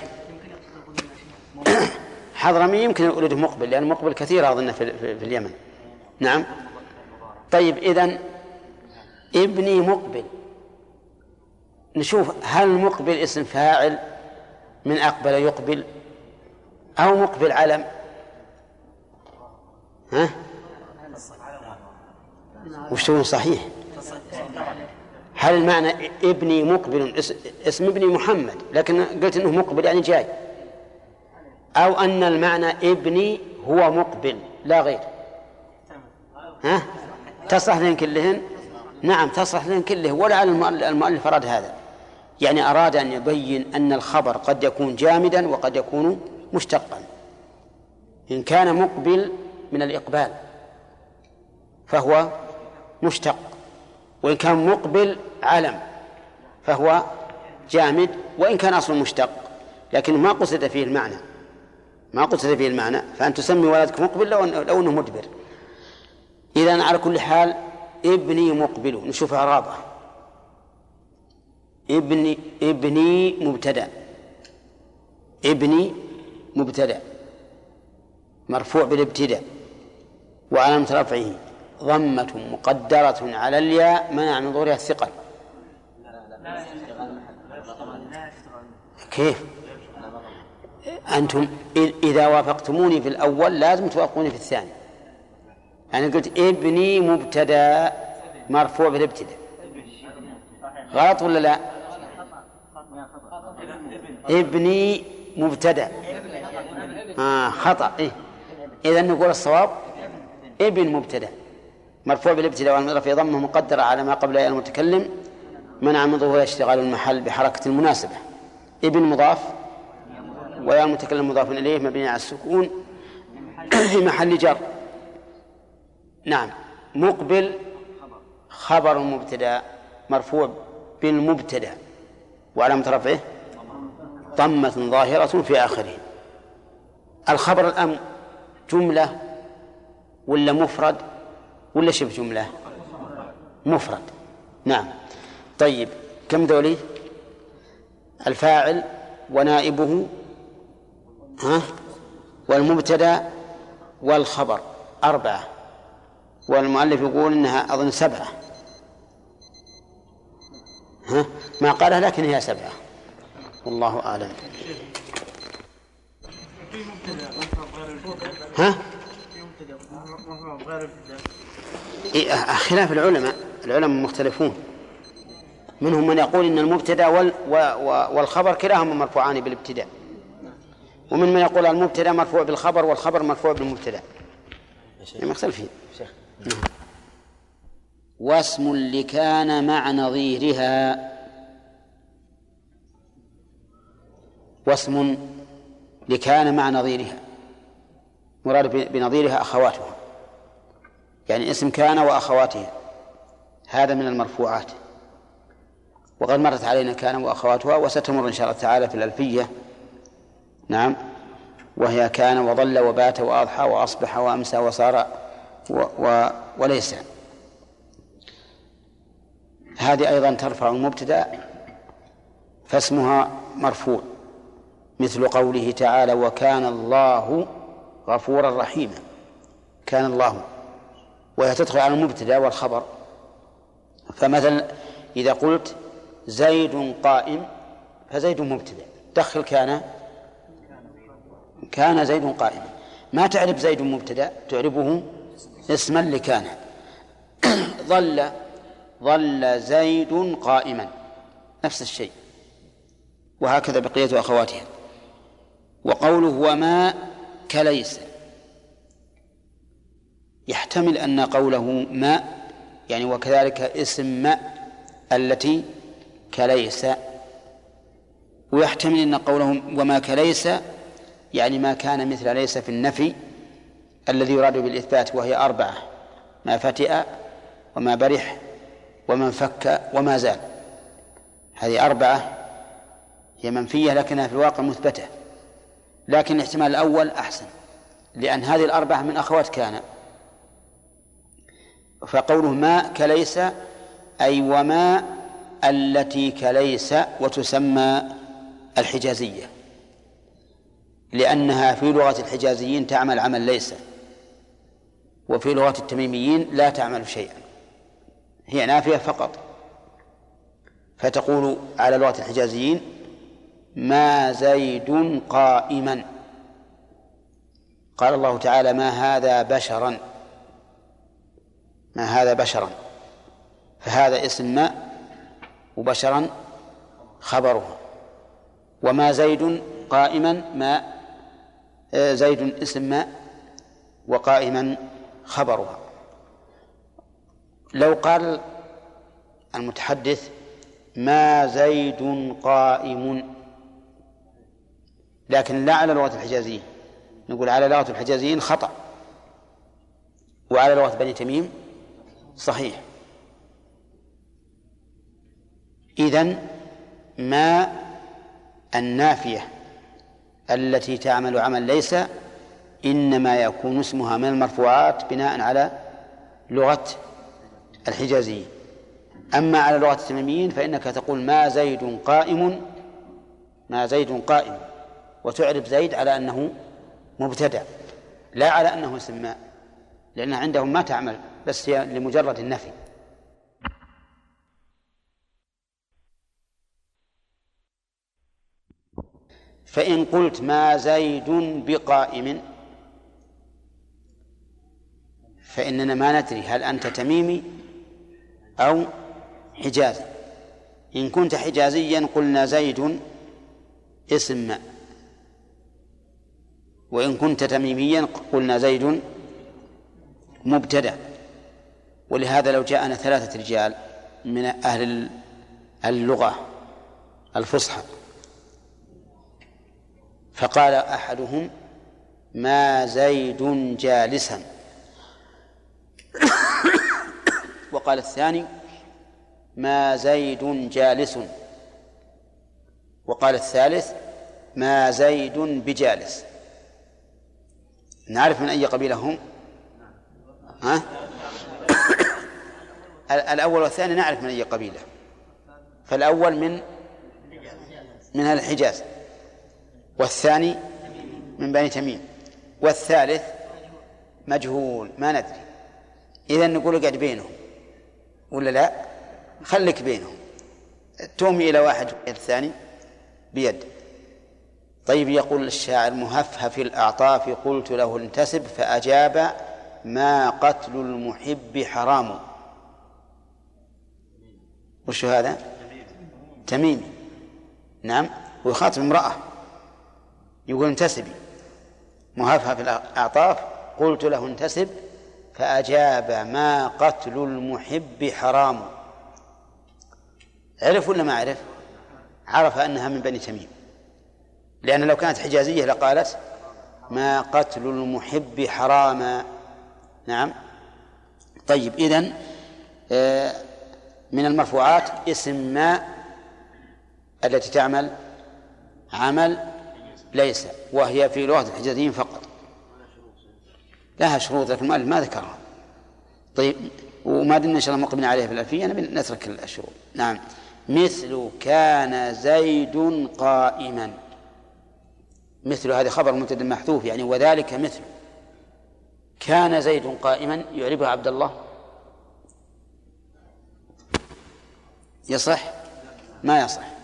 حضرمي يمكن يولده مقبل لأن مقبل كثير أظن في, في, اليمن. نعم. طيب إذن ابني مقبل. نشوف هل مقبل اسم فاعل من أقبل يقبل أو مقبل علم؟ ها؟ وش صحيح؟ هل المعنى ابني مقبل اسم ابني محمد؟ لكن قلت إنه مقبل يعني جاي. أو أن المعنى ابني هو مقبل لا غير. ها؟ تصلح لهم كلهن؟ نعم تصلح لهم كلهن. ولعل المؤلف أراد هذا. يعني أراد أن يبين أن الخبر قد يكون جامدا وقد يكون مشتقا. إن كان مقبل من الإقبال فهو مشتق. وإن كان مقبل علم فهو جامد. وإن كان أصل مشتق. لكن ما قصد فيه المعنى. ما قصد فيه المعنى فأن تسمي ولدك مقبل لو, لو أنه مدبر إذا على كل حال ابني مقبل نشوف إعرابه ابني ابني مبتدأ ابني مبتدأ مرفوع بالابتداء وعلامة رفعه ضمة مقدرة على الياء منع من ظهورها الثقل كيف؟ أنتم إذا وافقتموني في الأول لازم توافقوني في الثاني. أنا قلت ابني مبتدأ مرفوع بالابتداء. غلط ولا لا؟ ابني مبتدأ. آه خطأ. إيه. إذا نقول الصواب ابن مبتدأ. مرفوع بالابتداء والمضرة في ضمه مقدرة على ما قبل المتكلم. منع من ظهور اشتغال المحل بحركة المناسبة. ابن مضاف ويا المتكلم مضاف إليه مبني على السكون في محل جر. نعم. مقبل خبر مبتدا مرفوع بالمبتدا. وعلامة رفعه؟ ضمة ظاهرة في آخره. الخبر الآن جملة ولا مفرد ولا شبه جملة؟ مفرد. نعم. طيب كم ذولي؟ الفاعل ونائبه ها؟ والمبتدا والخبر أربعة. والمؤلف يقول إنها أظن سبعة. ها؟ ما قالها لكن هي سبعة. والله أعلم. ها؟ إيه خلاف العلماء. العلماء مختلفون. منهم من يقول إن المبتدا وال والخبر كلاهما مرفوعان بالابتداء. ومن من يقول المبتدا مرفوع بالخبر والخبر مرفوع بالمبتدا. مختلفين. نعم. واسم لكان مع نظيرها. واسم لكان مع نظيرها. مراد بنظيرها أخواتها. يعني اسم كان وأخواتها. هذا من المرفوعات. وقد مرت علينا كان وأخواتها وستمر إن شاء الله تعالى في الألفية. نعم. وهي كان وظل وبات وأضحى وأصبح وأمسى وصار و و وليس. هذه أيضا ترفع المبتدأ فاسمها مرفوع مثل قوله تعالى وكان الله غفورا رحيما. كان الله. وهي تدخل على المبتدأ والخبر. فمثلا إذا قلت زيد قائم فزيد مبتدأ. دخل كان كان زيد قائما. ما تعرف زيد مبتدأ؟ تعربه اسما لكان. ظل ظل زيد قائما. نفس الشيء. وهكذا بقية أخواتها. وقوله وما كليس. يحتمل أن قوله ماء يعني وكذلك اسم ماء التي كليس. ويحتمل أن قوله وما كليس يعني ما كان مثل ليس في النفي الذي يراد بالإثبات وهي أربعة ما فتئ وما برح وما انفك وما زال. هذه أربعة هي منفية لكنها في الواقع مثبتة لكن الاحتمال الأول أحسن لأن هذه الأربعة من أخوات كان. فقوله ما كليس أي وما التي كليس وتسمى الحجازية. لأنها في لغة الحجازيين تعمل عمل ليس وفي لغة التميميين لا تعمل شيئا هي نافية فقط. فتقول على لغة الحجازيين ما زيد قائما. قال الله تعالى ما هذا بشرا. ما هذا بشرا. فهذا اسم ما وبشرا خبره. وما زيد قائما ما زيد اسم ما وقائما خبرها. لو قال المتحدث ما زيد قائم لكن لا على لغة الحجازيين. نقول على لغة الحجازيين خطأ وعلى لغة بني تميم صحيح. إذن ما النافية التي تعمل عمل ليس إنما يكون اسمها من المرفوعات بناء على لغة الحجازيين أما على لغة التميميين فإنك تقول ما زيد قائم ما زيد قائم. وتعرف زيد على أنه مبتدأ لا على أنه ما لأن عندهم ما تعمل بس هي لمجرد النفي. فإن قلت ما زيد بقائم فإننا ما ندري هل أنت تميمي أو حجازي. إن كنت حجازيا قلنا زيد اسم ما وإن كنت تميميا قلنا زيد مبتدأ. ولهذا لو جاءنا ثلاثة رجال من أهل اللغة الفصحى. فقال أحدهم ما زيد جالسا. وقال الثاني ما زيد جالس. وقال الثالث ما زيد بجالس. نعرف من أي قبيلة هم؟ ها؟ الأول والثاني نعرف من أي قبيلة. فالأول من من الحجاز. والثاني من بني تميم. والثالث مجهول ما ندري. إذا نقول اقعد بينهم. ولا لا؟ خليك بينهم. تومي إلى واحد الثاني بيد. طيب يقول الشاعر مهفهف الأعطاف قلت له انتسب فأجاب ما قتل المحب حرام. وش هذا؟ تميمي نعم. ويخاطب امرأة. يقول انتسبي مهفهف الأعطاف. قلت له انتسب. فأجاب ما قتل المحب حرام. عرف ولا ما عرف؟ عرف أنها من بني تميم. لأن لو كانت حجازية لقالت ما قتل المحب حراما. نعم. طيب إذن آه، من المرفوعات اسم ما التي تعمل؟ عمل ليس وهي في لغة الحجازيين فقط. لها شروط لكن المؤلف ما ذكرها. طيب وما دمنا إن شاء الله مقبلين عليها في الألفية نترك الشروط نعم. مثل كان زيد قائما. مثل هذا خبر مبتدا محذوف يعني وذلك مثل. كان زيد قائما يعربها عبد الله؟ يصح؟ ما يصح.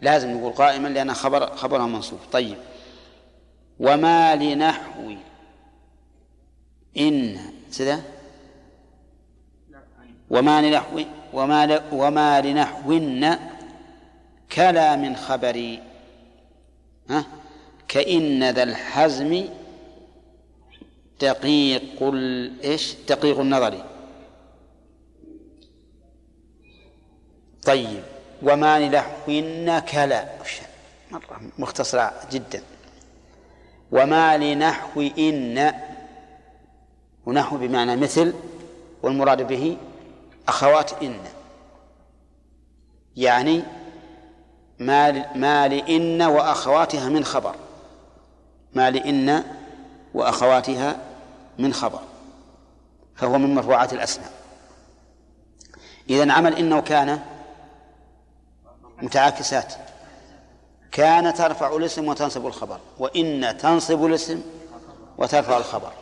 لازم نقول قائما لأن خبر خبرها منصوب. طيب. وما لنحو إن سذا وما لنحو وما وما لنحو كلا من خبري. ها؟ كإن ذا الحزم دقيق إيش؟ دقيق النظر. طيب. وما لنحو كلا مرة. مختصرة جدا. وما لنحو إن ونحو بمعنى مثل والمراد به أخوات إن. يعني ما ما لإن وأخواتها من خبر. ما لإن وأخواتها من خبر. فهو من مرفوعات الأسماء. إذا عمل إنه كان متعاكسات. كان ترفع الاسم وتنصب الخبر وإن تنصب الاسم وترفع الخبر.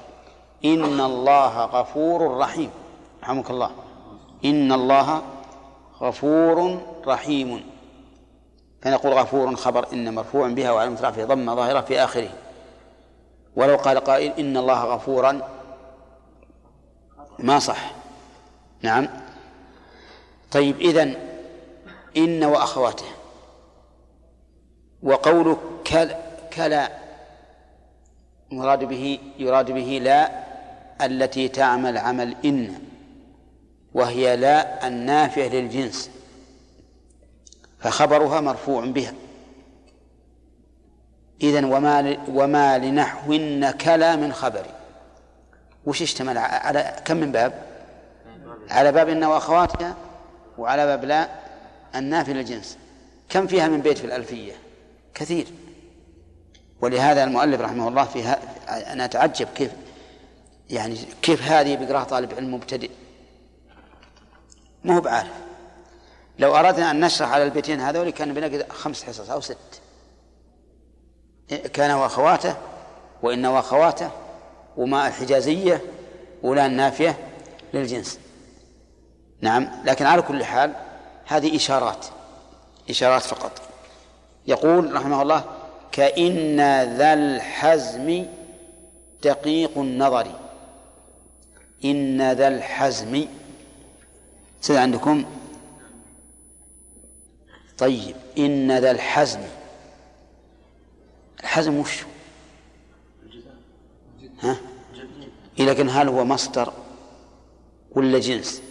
إن الله غفور رحيم. رحمك الله. إن الله غفور رحيم. فنقول غفور خبر إن مرفوع بها وعلى رفعه ضمة ظاهرة في آخره. ولو قال قائل إن الله غفورا ما صح. نعم. طيب إذن إن وأخواته. وقوله كلا, كلا مراد به يراد به لا التي تعمل عمل إن وهي لا النافية للجنس فخبرها مرفوع بها. إذن وما وما لنحو نكلا من خبر. وش اشتمل على كم من باب؟ على باب إن وأخواتها وعلى باب لا. النافي للجنس كم فيها من بيت في الألفية؟ كثير. ولهذا المؤلف رحمه الله فيها أنا أتعجب كيف يعني كيف هذه بيقراها طالب علم مبتدئ. ما هو بعارف. لو أردنا أن نشرح على البيتين هذول كان بنقد خمس حصص أو ست. كان وأخواته وإن وأخواته وما الحجازية ولا النافية للجنس. نعم لكن على كل حال هذه إشارات إشارات فقط. يقول رحمه الله كإن ذا الحزم دقيق النظر. إن ذا الحزم سيد عندكم. طيب إن ذا الحزم. الحزم وش؟ ها؟ لكن هل هو مصدر ولا جنس؟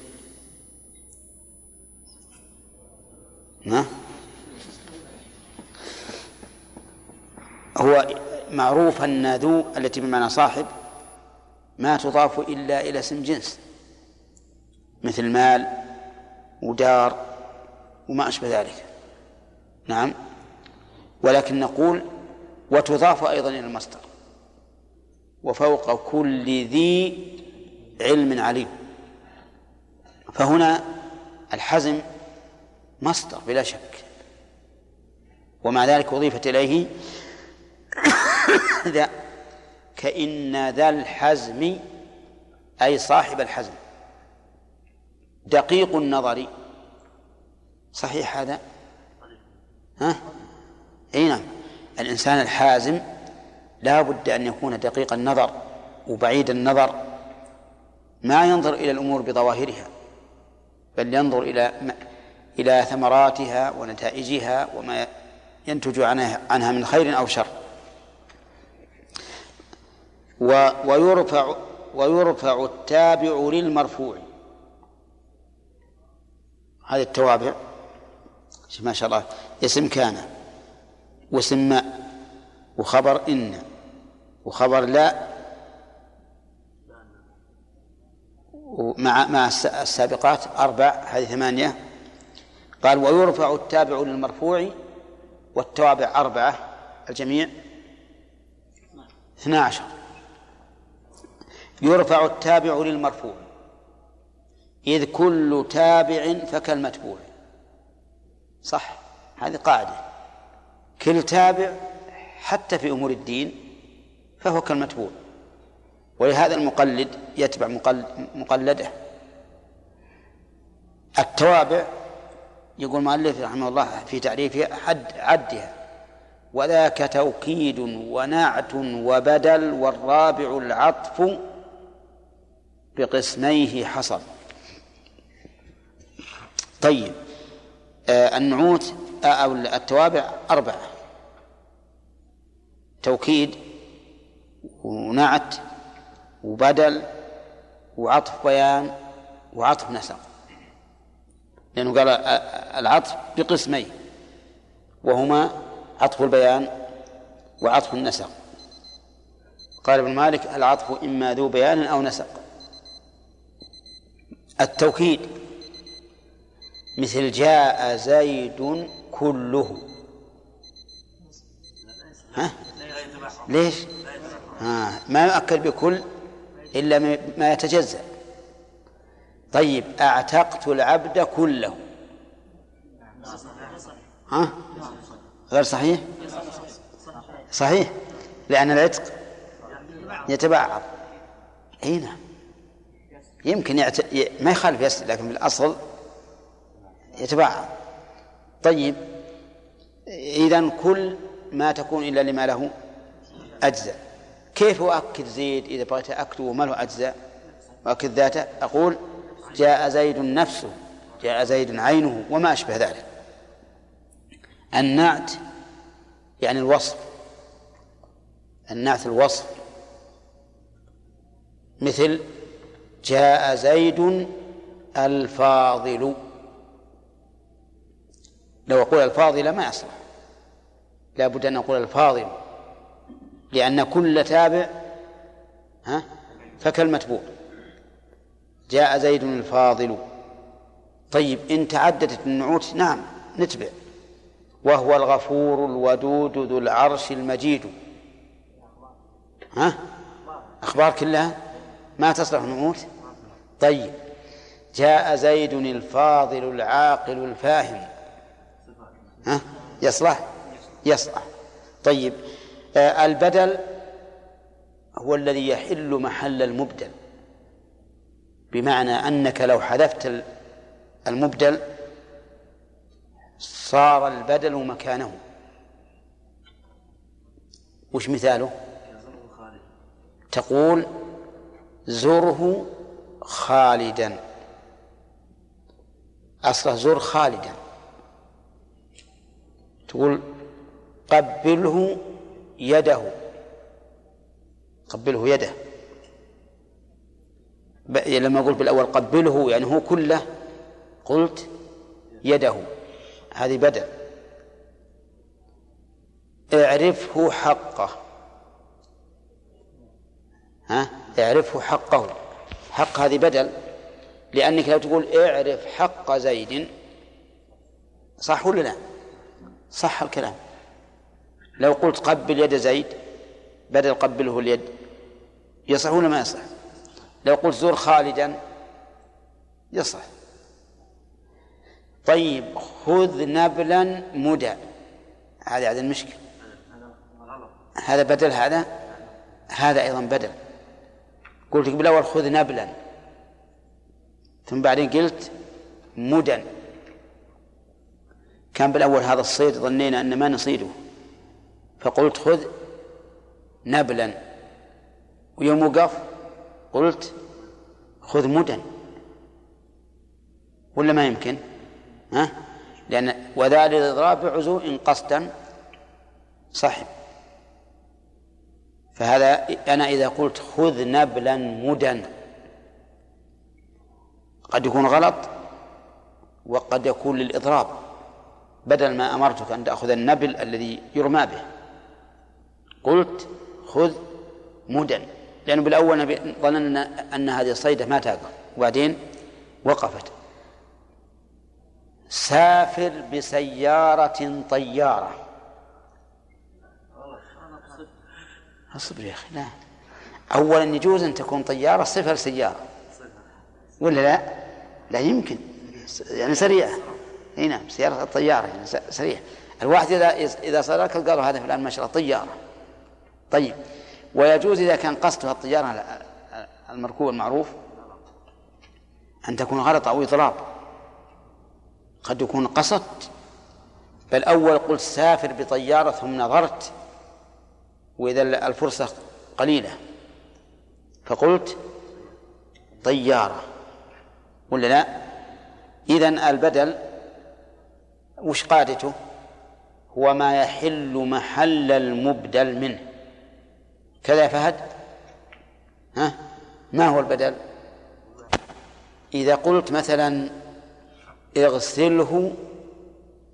ها؟ هو معروف أن ذو التي بمعنى صاحب ما تضاف إلا إلى اسم جنس مثل مال ودار وما أشبه ذلك. نعم. ولكن نقول وتضاف أيضا إلى المصدر وفوق كل ذي علم عليم. فهنا الحزم مصدر بلا شك. ومع ذلك أضيفت إليه ذا كإن ذا الحزم أي صاحب الحزم دقيق النظر. صحيح هذا؟ ها؟ إي نعم. الإنسان الحازم لا بد أن يكون دقيق النظر وبعيد النظر. ما ينظر إلى الأمور بظواهرها بل ينظر إلى إلى ثمراتها ونتائجها وما ينتج عنها من خير أو شر. ويرفع ويرفع التابع للمرفوع. هذه التوابع. ما شاء الله. اسم كان واسم ما وخبر إن وخبر لا. ومع مع السابقات أربع هذه ثمانية. قال ويرفع التابع للمرفوع والتوابع أربعة الجميع. اثنا عشر يرفع التابع للمرفوع. إذ كل تابع فكالمتبوع. صح؟ هذه قاعدة. كل تابع حتى في أمور الدين فهو كالمتبوع. ولهذا المقلد يتبع مقلده. التوابع يقول المؤلف رحمه الله في تعريفها حد عدها وذاك توكيد ونعت وبدل والرابع العطف بقسميه حصل. طيب آه النعوت آه أو التوابع أربعة توكيد ونعت وبدل وعطف بيان وعطف نسق. لأنه قال العطف بقسمين وهما عطف البيان وعطف النسق. قال ابن مالك العطف إما ذو بيان أو نسق. التوكيد مثل جاء زيد كله. ها؟ ليش؟ ها ما يؤكد بكل إلا ما يتجزأ. طيب أعتقت العبد كله. ها؟ غير صحيح؟ صحيح لأن العتق يتبعض. إي نعم. يمكن يعت... ما يخالف يسر لكن في الأصل يتبعض. طيب إذا كل ما تكون إلا لما له أجزاء. كيف أؤكد زيد إذا بغيت أكتب وما له أجزاء؟ وأكد ذاته؟ أقول جاء زيد نفسه جاء زيد عينه وما أشبه ذلك. النعت يعني الوصف النعت الوصف. مثل جاء زيد الفاضل. لو أقول الفاضلة ما يصلح. لا بد أن أقول الفاضل لأن كل تابع ها؟ فكالمتبوع. جاء زيد الفاضل. طيب إن تعددت النعوت نعم نتبع. وهو الغفور الودود ذو العرش المجيد. ها؟ أخبار كلها ما تصلح نعوت؟ طيب. جاء زيد الفاضل العاقل الفاهم. ها؟ يصلح؟ يصلح. طيب آه البدل هو الذي يحل محل المبدل. بمعنى أنك لو حذفت المبدل صار البدل مكانه. وش مثاله؟ تقول زره خالدا. أصله زر خالدا. تقول قبله يده. قبله يده. لما قلت بالأول قبله يعني هو كله قلت يده. هذه بدل اعرفه حقه. ها؟ اعرفه حقه. حق هذه بدل. لأنك لو تقول اعرف حق زيد صح ولا لا؟ صح الكلام. لو قلت قبل يد زيد بدل قبله اليد. يصح ولا ما يصح؟ لو قلت زور خالدا يصح. طيب خذ نبلا مدى. هذا المشكلة. هذا بدل هذا؟ هذا أيضا بدل. قلت بالأول خذ نبلا. ثم بعدين قلت مدى. كان بالأول هذا الصيد ظنينا أن ما نصيده. فقلت خذ نبلا. ويوم وقف قلت خذ مدى ولا ما يمكن؟ ها؟ لأن وذلك الإضراب بعزو قصدا صحب فهذا أنا إذا قلت خذ نبلا مدى قد يكون غلط وقد يكون للإضراب بدل ما أمرتك أن تأخذ النبل الذي يرمى به. قلت خذ مدى لأنه بالأول ظننا أن هذه الصيدة ما تقف وبعدين وقفت. سافر بسيارة طيارة. اصبر يا أخي لا. أولا يجوز أن تكون طيارة صفر سيارة. ولا لا؟ لا يمكن. يعني سريعة إي نعم سيارة الطيارة يعني سريعة الواحد إذا إذا صار قالوا هذا فلان ما شاء الله طيارة. طيب. ويجوز إذا كان قصدها الطيارة المركوب المعروف أن تكون غلط أو إضراب. قد يكون قصدت بل أول قلت سافر بطيارة ثم نظرت وإذا الفرصة قليلة. فقلت طيارة. ولا لا؟ إذن البدل وش قادته؟ هو ما يحل محل المبدل منه. كذا فهد؟ ها؟ ما هو البدل؟ إذا قلت مثلا اغسله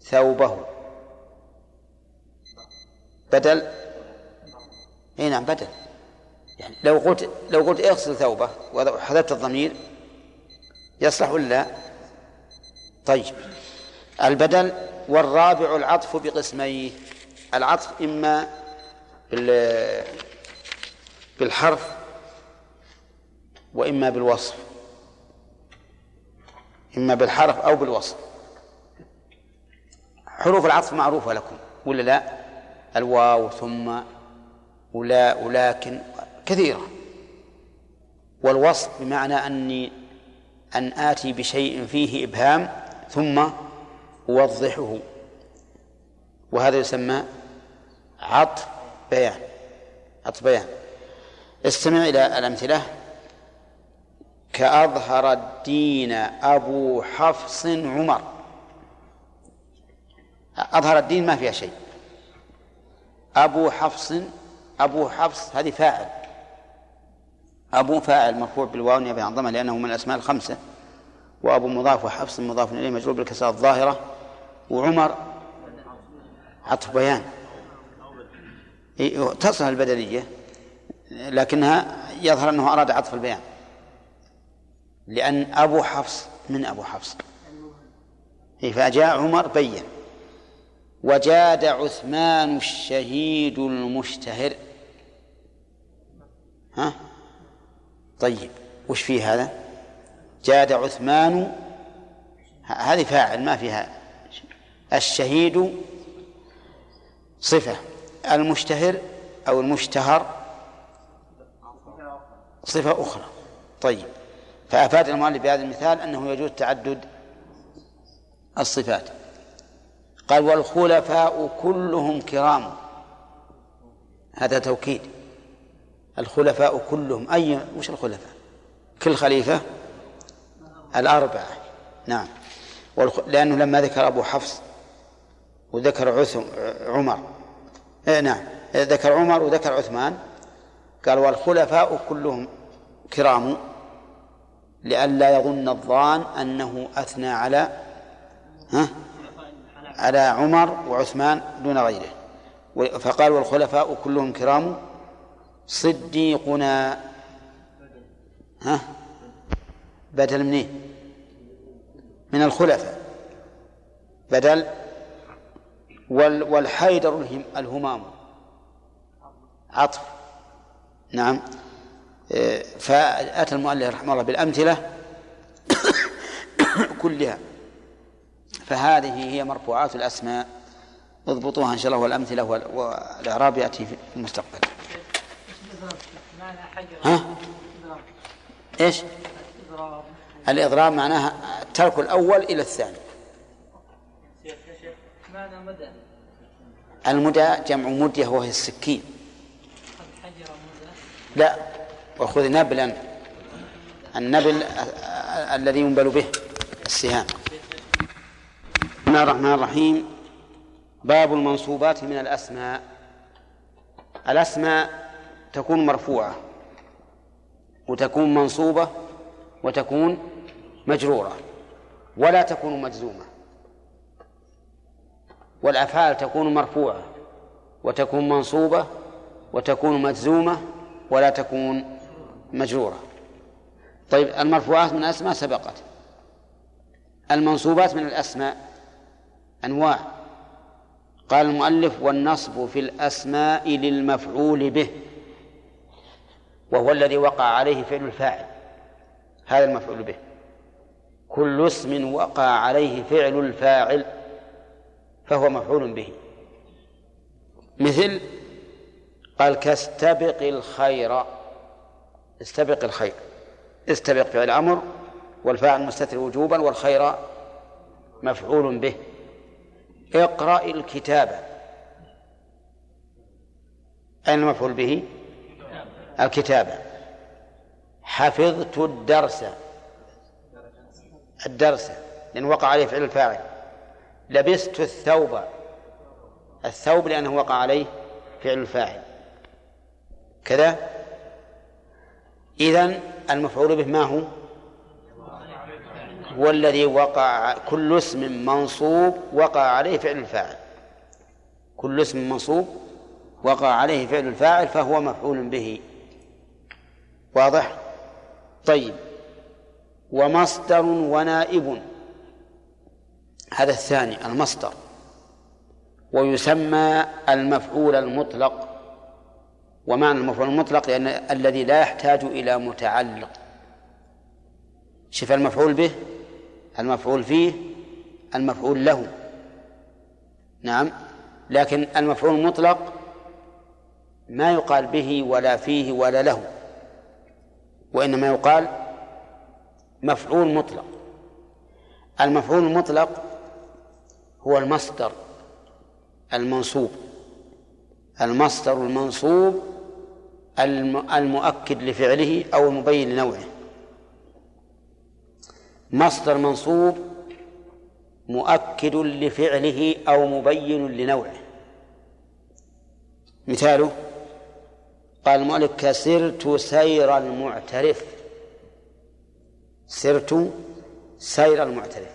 ثوبه. بدل؟ إي نعم بدل. يعني لو قلت لو قلت اغسل ثوبه وحذفت الضمير يصلح ولا لا؟ طيب. البدل والرابع العطف بقسميه. العطف إما بالحرف وإما بالوصف. إما بالحرف أو بالوصف. حروف العطف معروفة لكم ولا لا؟ الواو ثم ولا ولكن كثيرة. والوصف بمعنى أني أن آتي بشيء فيه إبهام ثم أوضحه. وهذا يسمى عطف بيان عطف بيان. استمع إلى الأمثلة. كأظهر الدين أبو حفص عمر. أظهر الدين ما فيها شيء. أبو حفص أبو حفص هذه فاعل. أبو فاعل مرفوع بالواو نيابة عن لأنه من الأسماء الخمسة. وأبو مضاف وحفص مضاف إليه مجرور بالكسرة الظاهرة. وعمر عطف بيان. تصل البدنية. لكنها يظهر أنه أراد عطف البيان. لأن أبو حفص من أبو حفص؟ فجاء عمر بين. وجاد عثمان الشهيد المشتهر. ها؟ طيب وش فيه هذا؟ جاد عثمان هذه فاعل ما فيها. الشهيد صفة المشتهر أو المشتهر صفة أخرى. طيب فأفاد المؤلف بهذا المثال أنه يجوز تعدد الصفات. قال والخلفاء كلهم كرام. هذا توكيد. الخلفاء كلهم أي وش الخلفاء؟ كل خليفة؟ الأربعة. نعم. لأنه لما ذكر أبو حفص وذكر عثم عمر. إيه نعم. ذكر عمر وذكر عثمان. قال والخلفاء كلهم كرام لئلا يظن الظان أنه أثنى على ها؟ على عمر وعثمان دون غيره. فقال والخلفاء كلهم كرام صديقنا ها؟ بدل منين؟ من الخلفاء. بدل والحيدر الهمام. عطف. نعم. إيه، فأتى المؤلف رحمه الله بالأمثلة كلها. فهذه هي مرفوعات الأسماء. اضبطوها إن شاء الله والأمثلة والإعراب يأتي في المستقبل. ها؟ إيش؟ الإضراب معناها ترك الأول إلى الثاني. المدى جمع مدية وهي السكين. لا. وخذ نبلا النبل الذي ينبل به السهام. بسم الله الرحمن الرحيم. باب المنصوبات من الأسماء. الأسماء تكون مرفوعة وتكون منصوبة وتكون مجرورة ولا تكون مجزومة. والأفعال تكون مرفوعة وتكون منصوبة وتكون مجزومة ولا تكون مجرورة. طيب المرفوعات من الأسماء سبقت. المنصوبات من الأسماء أنواع. قال المؤلف والنصب في الأسماء للمفعول به وهو الذي وقع عليه فعل الفاعل هذا المفعول به. كل اسم وقع عليه فعل الفاعل فهو مفعول به. مثل قال كاستبق الخير. استبق الخير استبق فعل أمر والفاعل مستتر وجوبا والخير مفعول به. اقرأ الكتاب. أين المفعول به؟ الكتابة حفظت الدرس. الدرس. لأن وقع عليه فعل الفاعل. لبست الثوب. الثوب لأنه وقع عليه فعل الفاعل. كذا؟ إذن المفعول به ما هو؟ هو الذي وقع كل اسم منصوب وقع عليه فعل الفاعل. كل اسم منصوب وقع عليه فعل الفاعل فهو مفعول به. واضح؟ طيب. ومصدر ونائب. هذا الثاني المصدر. ويسمى المفعول المطلق. ومعنى المفعول المطلق لأن الذي لا يحتاج إلى متعلق. شف المفعول به المفعول فيه المفعول له. نعم لكن المفعول المطلق ما يقال به ولا فيه ولا له وإنما يقال مفعول مطلق. المفعول المطلق هو المصدر المنصوب. المصدر المنصوب المؤكد لفعله أو المبين لنوعه. مصدر منصوب مؤكد لفعله أو مبين لنوعه. مثاله قال المؤلف كسرت سير المعترف. سرت سير المعترف.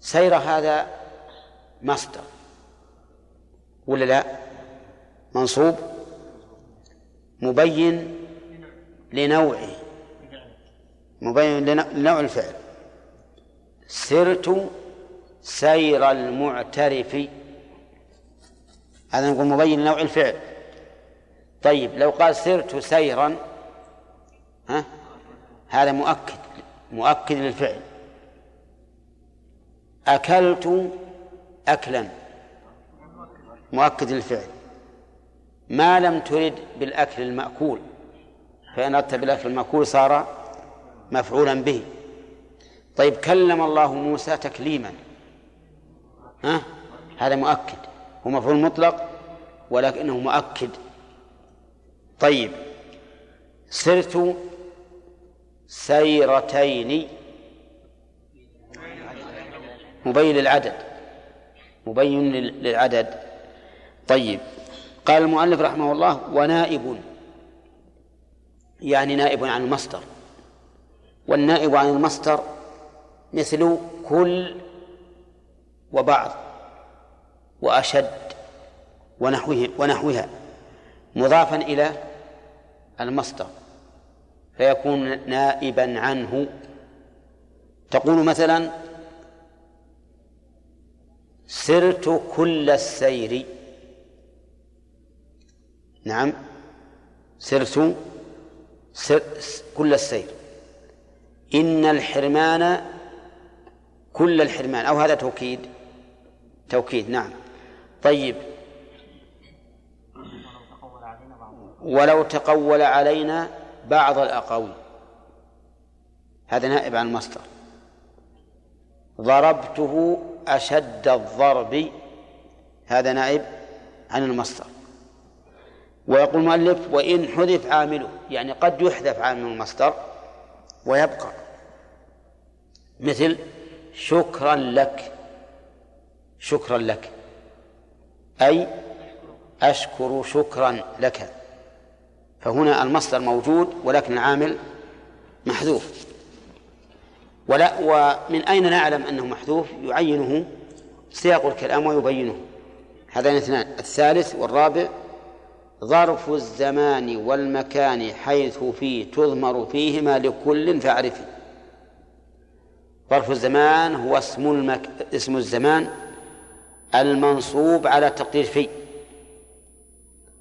سير هذا مصدر ولا لا؟ منصوب. مبين لنوعه. مبين لنوع الفعل. سرت سير المعترف. هذا نقول مبين لنوع الفعل. طيب لو قال سرت سيرا ها؟ هذا مؤكد مؤكد للفعل. أكلت أكلا. مؤكد للفعل. ما لم ترد بالأكل المأكول فإن أردت بالأكل المأكول صار مفعولا به. طيب كلم الله موسى تكليما. ها؟ هذا مؤكد. هو مفعول مطلق ولكنه مؤكد. طيب سرت سيرتين. مبين للعدد. مبين للعدد. طيب قال المؤلف رحمه الله ونائب. يعني نائب عن المصدر. والنائب عن المصدر مثل كل وبعض وأشد ونحوه ونحوها مضافا إلى المصدر. فيكون نائبا عنه. تقول مثلا سرت كل السير نعم. سرت سر كل السير. إن الحرمان كل الحرمان. أو هذا توكيد. توكيد نعم. طيب. ولو تقول علينا بعض الأقاويل. هذا نائب عن المصدر. ضربته أشد الضرب. هذا نائب عن المصدر. ويقول المؤلف وإن حذف عامله يعني قد يحذف عامل المصدر ويبقى. مثل شكرا لك شكرا لك. أي أشكر شكرا لك. فهنا المصدر موجود ولكن العامل محذوف. ولا ومن أين نعلم أنه محذوف؟ يعينه سياق الكلام ويبينه. هذان اثنان الثالث والرابع ظرف الزمان والمكان حيث فيه تضمر فيهما لكل فاعرفي ظرف الزمان هو اسم المك... اسم الزمان المنصوب على تقدير في.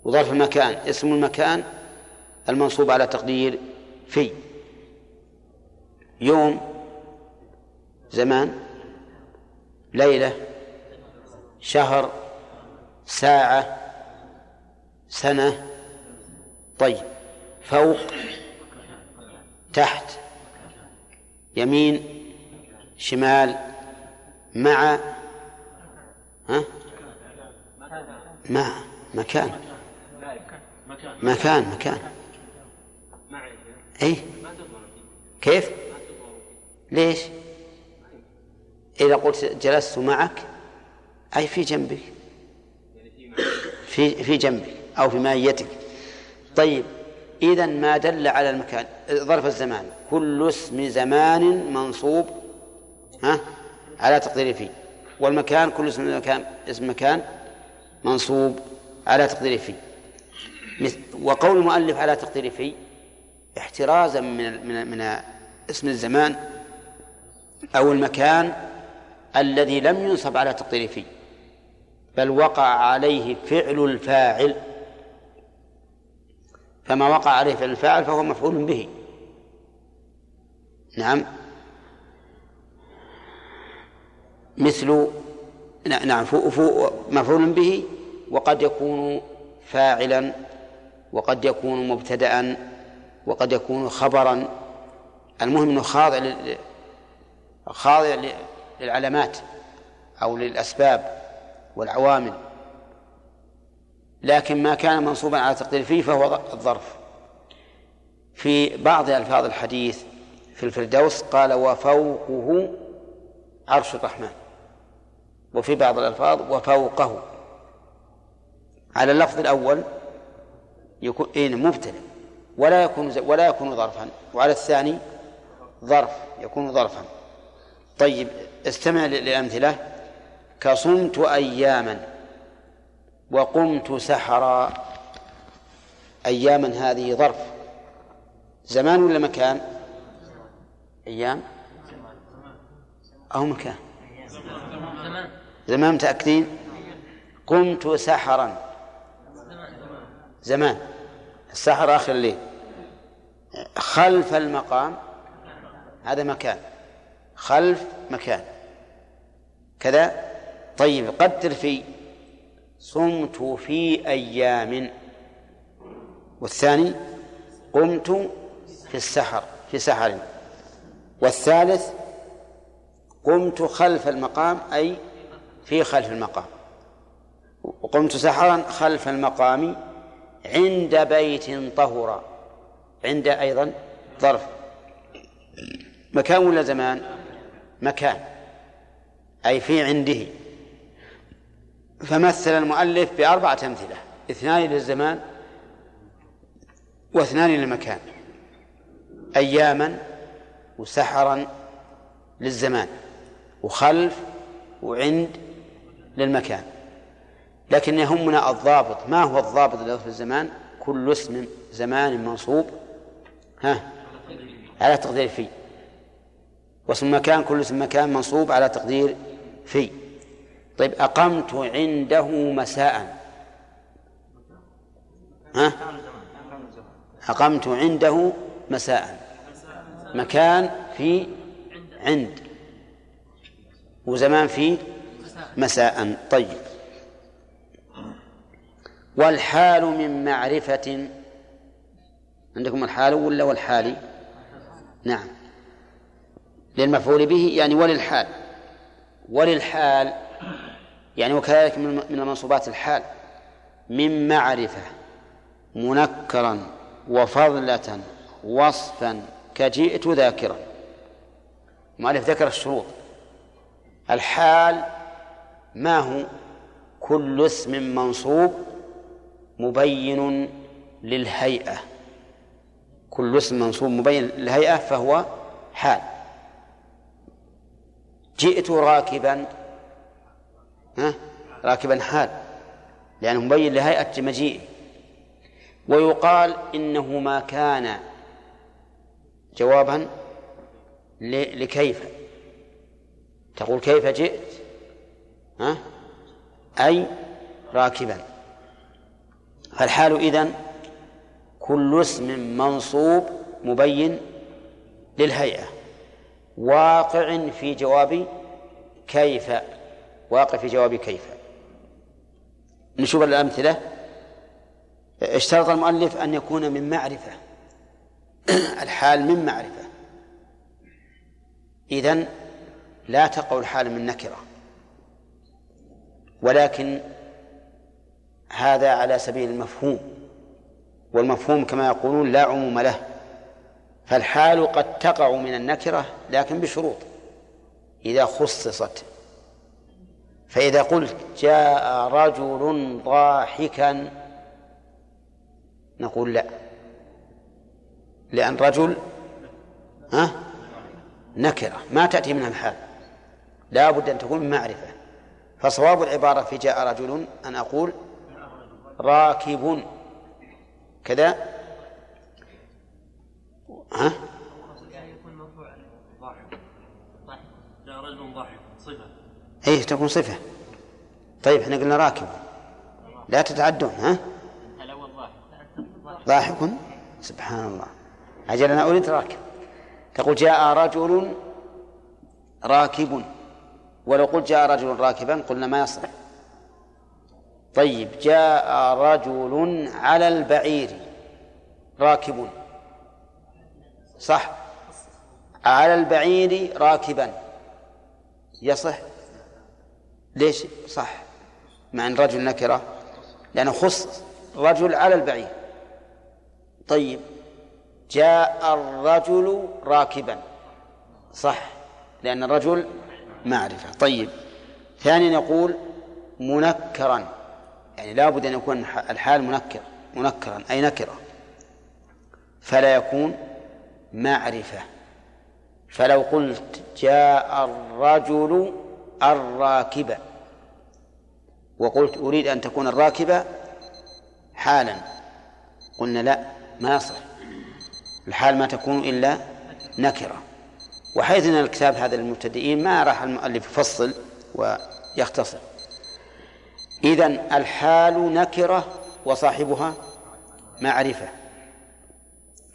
وظرف المكان اسم المكان المنصوب على تقدير في. يوم زمان ليلة شهر ساعة سنة. طيب. فوق. تحت. يمين. شمال. مع. ها؟ مع. مكان. مكان. مكان. اي كيف؟ ليش؟ إذا قلت جلست معك. أي في جنبك. في في جنبك. أو في مائيتك. طيب إذا ما دل على المكان ظرف الزمان كل اسم زمان منصوب ها على تقدير فيه والمكان كل اسم مكان اسم مكان منصوب على تقدير فيه وقول المؤلف على تقدير فيه احترازا من من من اسم الزمان أو المكان الذي لم ينصب على تقدير فيه بل وقع عليه فعل الفاعل. فما وقع عليه فعل الفاعل فهو مفعول به. نعم. مثل نعم مفعول به وقد يكون فاعلا وقد يكون مبتدأ وقد يكون خبرا. المهم إنه خاضع خاضع للعلامات أو للأسباب والعوامل. لكن ما كان منصوبا على تقدير فيه فهو الظرف. في بعض ألفاظ الحديث في الفردوس قال وفوقه عرش الرحمن. وفي بعض الألفاظ وفوقه. على اللفظ الأول يكون إيه مبتدأ. ولا يكون ولا يكون ظرفا. وعلى الثاني ظرف يكون ظرفا. طيب استمع للأمثلة. كصمت أياما. وقمت سحرا. أياما هذه ظرف. زمان ولا مكان؟ أيام. أو مكان. زمان متأكدين؟ قمت سحرا. زمان. السحر آخر الليل. خلف المقام. هذا مكان. خلف مكان. كذا؟ طيب قدر في صمت في أيام. والثاني قمت في السحر في سحر. والثالث قمت خلف المقام أي في خلف المقام. وقمت سحرا خلف المقام عند بيت طهرا عند أيضا ظرف. مكان ولا زمان؟ مكان. أي في عنده. فمثل المؤلف بأربعة أمثلة اثنان للزمان واثنان للمكان أياما وسحرا للزمان وخلف وعند للمكان. لكن يهمنا الضابط ما هو الضابط للفظ الزمان؟ كل اسم زمان منصوب. ها؟ على تقدير في. واسم مكان كل اسم مكان منصوب على تقدير في. طيب أقمت عنده مساء. ها؟ أقمت عنده مساء. مكان في عند. وزمان في مساء. طيب. والحال من معرفة عندكم الحال ولا والحالي نعم. للمفعول به يعني وللحال. وللحال يعني وكذلك من المنصوبات الحال. من معرفة منكرا وفضلة وصفا كجئت ذاكرا. مؤلف ذكر الشروط. الحال ما هو؟ كل اسم منصوب مبين للهيئة. كل اسم منصوب مبين للهيئة فهو حال. جئت راكبا ها؟ راكبا حال. لأنه مبين لهيئة مجيئه ويقال إنه ما كان جوابا لكيف. تقول كيف جئت؟ ها؟ أي راكبا. فالحال إذن كل اسم منصوب مبين للهيئة. واقع في جواب كيف واقع في جواب كيف؟ نشوف الأمثلة اشترط المؤلف أن يكون من معرفة. الحال من معرفة. إذن لا تقع الحال من نكرة. ولكن هذا على سبيل المفهوم. والمفهوم كما يقولون لا عموم له. فالحال قد تقع من النكرة لكن بشروط. إذا خصصت فإذا قلت جاء رجل ضاحكا نقول لا. لأن رجل ها؟ نكرة ما تأتي منها الحال. لا بد أن تكون معرفة. فصواب العبارة في جاء رجل أن أقول راكب. كذا؟ ها؟ جاء رجل ضاحك صفة إيه تكون صفة. طيب إحنا قلنا راكب. لا تتعدون ها؟ ضاحك سبحان الله. أجل أنا أريد راكب. تقول جاء رجل راكب. ولو قلت جاء رجل راكبا قلنا ما يصلح. طيب جاء رجل على البعير راكب. صح؟ على البعير راكبا. يصح؟ ليش؟ صح. مع أن رجل نكرة لأنه خص رجل على البعير. طيب جاء الرجل راكبا. صح لأن الرجل معرفة. طيب ثانيا يقول منكرا. يعني لا بد أن يكون الحال منكر منكرا أي نكرة. فلا يكون معرفة. فلو قلت جاء الرجل الراكب وقلت أريد أن تكون الراكبة حالا. قلنا لا ما يصح. الحال ما تكون إلا نكرة. وحيث أن الكتاب هذا للمبتدئين ما راح المؤلف يفصل ويختصر. إذا الحال نكرة وصاحبها معرفة.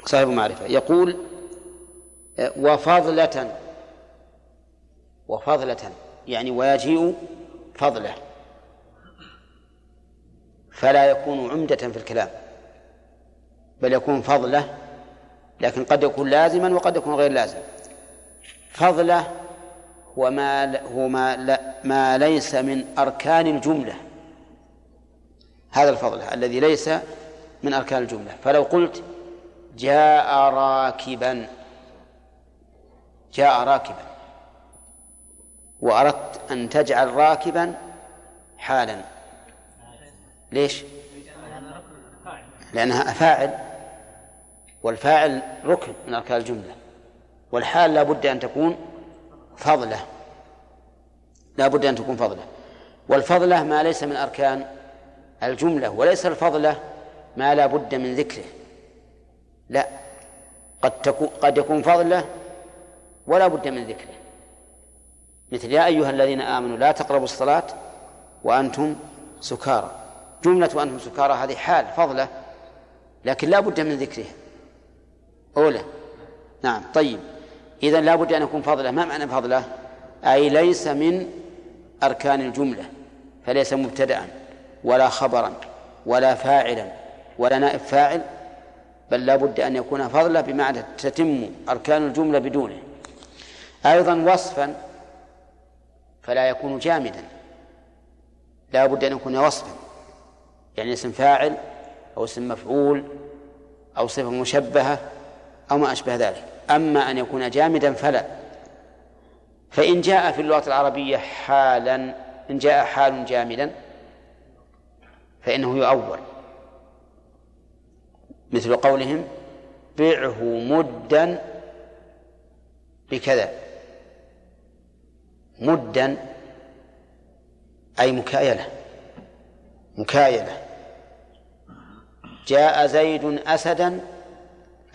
صاحب معرفة. يقول وفضلة وفضلة يعني ويجيء فضله. فلا يكون عمدة في الكلام بل يكون فضلة لكن قد يكون لازما وقد يكون غير لازم. فضلة هو ما هو ما, ما ليس من أركان الجملة. هذا الفضل الذي ليس من أركان الجملة. فلو قلت جاء راكبا جاء راكبا وأردت أن تجعل راكبا حالا. ليش؟ لأنها فاعل والفاعل ركن من أركان الجملة والحال لا بد أن تكون فضلة لا بد أن تكون فضلة والفضلة ما ليس من أركان الجملة وليس الفضلة ما لا بد من ذكره لا قد تكون قد يكون فضلة ولا بد من ذكره مثل يا أيها الذين آمنوا لا تقربوا الصلاة وأنتم سكارى جملة وأنتم سكارى هذه حال فضلة لكن لا بد من ذكرها. أولى. نعم طيب. إذا لا بد أن يكون فضلة. ما معنى فضلة؟ أي ليس من أركان الجملة فليس مبتدأ ولا خبرا ولا فاعلا ولا نائب فاعل بل لا بد أن يكون فضلا بمعنى تتم أركان الجملة بدونه. أيضا وصفا فلا يكون جامدا. لا بد أن يكون وصفا. يعني اسم فاعل أو اسم مفعول أو صفة مشبهة أو ما أشبه ذلك. أما أن يكون جامدا فلا. فإن جاء في اللغة العربية حالا إن جاء حال جامدا فإنه يؤول. مثل قولهم بعه مدا بكذا. مدا أي مكايلة مكايلة جاء زيد أسدا.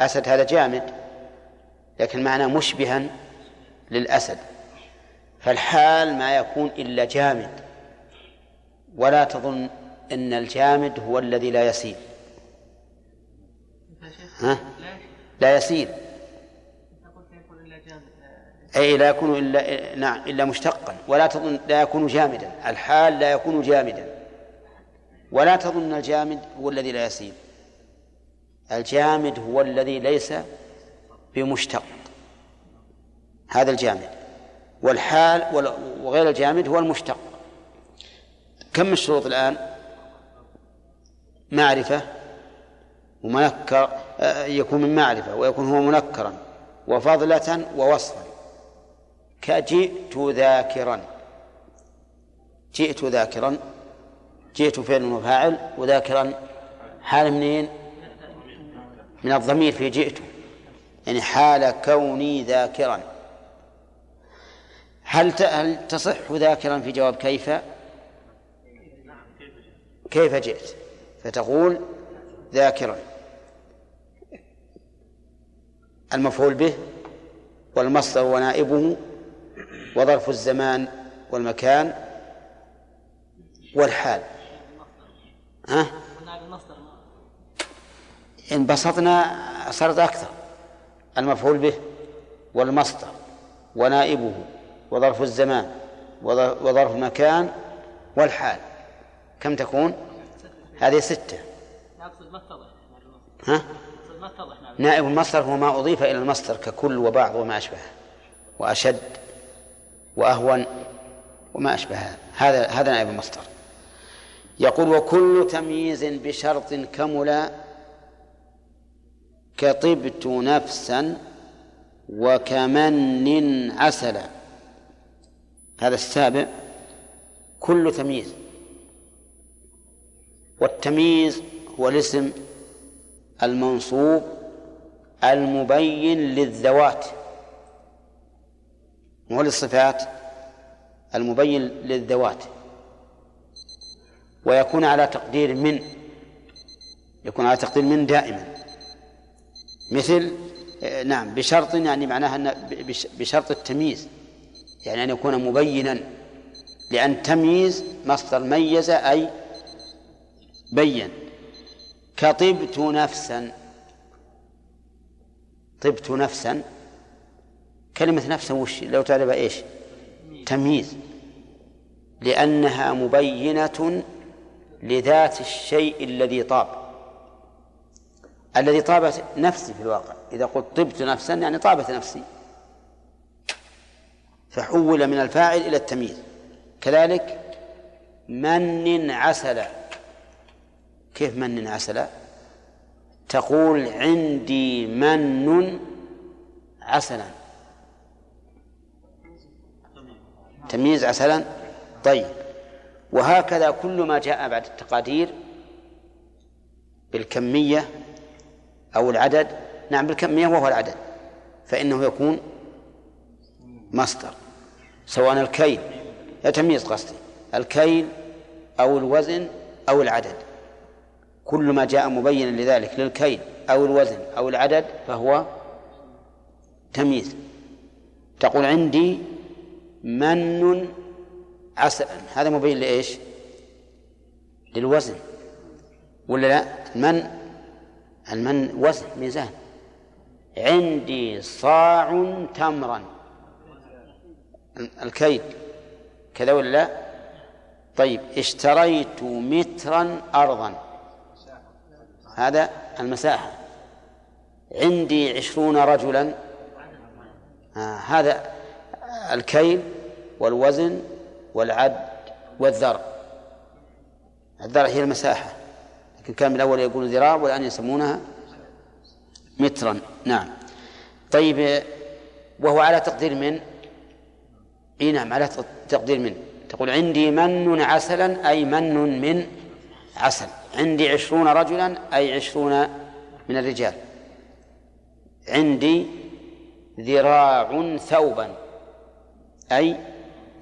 أسد هذا جامد لكن معناه مشبها للأسد. فالحال ما يكون إلا جامد. ولا تظن أن الجامد هو الذي لا يسير. ها؟ لا يسير. أي لا يكون إلا نعم إلا مشتقا. ولا تظن لا يكون جامدا. الحال لا يكون جامدا. ولا تظن الجامد هو الذي لا يسير. الجامد هو الذي ليس بمشتق. هذا الجامد. والحال وغير الجامد هو المشتق. كم الشروط الآن؟ معرفة ومنكر آه، يكون من معرفة ويكون هو منكرا وفضلة ووصفا. كجئت ذاكرا. جئت ذاكرا جئت فعل وفاعل وذاكرا حال منين؟ من الضمير في جئت. يعني حال كوني ذاكرا. هل هل تصح ذاكرا في جواب كيف؟ كيف جئت؟ فتقول ذاكرا. المفعول به والمصدر ونائبه وظرف الزمان والمكان والحال. ها؟ إن بسطنا صارت أكثر المفعول به والمصدر ونائبه وظرف الزمان وظرف المكان والحال كم تكون؟ هذه ستة ها؟ نائب المصدر هو ما أضيف إلى المصدر ككل وبعض وما أشبه وأشد وأهون وما أشبه هذا هذا نائب المصدر يقول وكل تمييز بشرط كملا كطبت نفسا وكمن عسلا هذا السابع. كل تمييز. والتمييز هو الاسم المنصوب المبين للذوات. مو للصفات المبين للذوات. ويكون على تقدير من يكون على تقدير من دائما. مثل نعم بشرط يعني معناها أن بشرط التمييز. يعني أن يكون مبينا لأن تمييز مصدر ميز أي بين. كطبت نفسا طبت نفسا كلمة نفسا وش؟ لو تعرف إيش؟ تمييز. لأنها مبينة لذات الشيء الذي طاب. الذي طابت نفسي في الواقع. إذا قلت طبت نفسا يعني طابت نفسي. فحول من الفاعل إلى التمييز. كذلك من عسل كيف من عسل تقول عندي من عسلا. تمييز عسلا؟ طيب. وهكذا كل ما جاء بعد التقادير بالكمية أو العدد نعم بالكمية وهو العدد فإنه يكون مصدر سواء الكيل تمييز قصدي الكيل أو الوزن أو العدد. كل ما جاء مبينا لذلك للكيل أو الوزن أو العدد فهو تمييز. تقول عندي من عسل هذا مبين لإيش؟ للوزن. ولا لا؟ المن المن وزن ميزان. عندي صاع تمرا. الكيل كذا ولا لا؟ طيب اشتريت مترا أرضا. هذا المساحة. عندي عشرون رجلا. آه هذا الكيل والوزن والعد والذر الذرع هي المساحة. لكن كان من الأول يقول ذراع والآن يسمونها مترا. نعم. طيب وهو على تقدير من؟ إي نعم على تقدير من. تقول عندي من عسلا أي من من عسل. عندي عشرون رجلا أي عشرون من الرجال. عندي ذراع ثوبا أي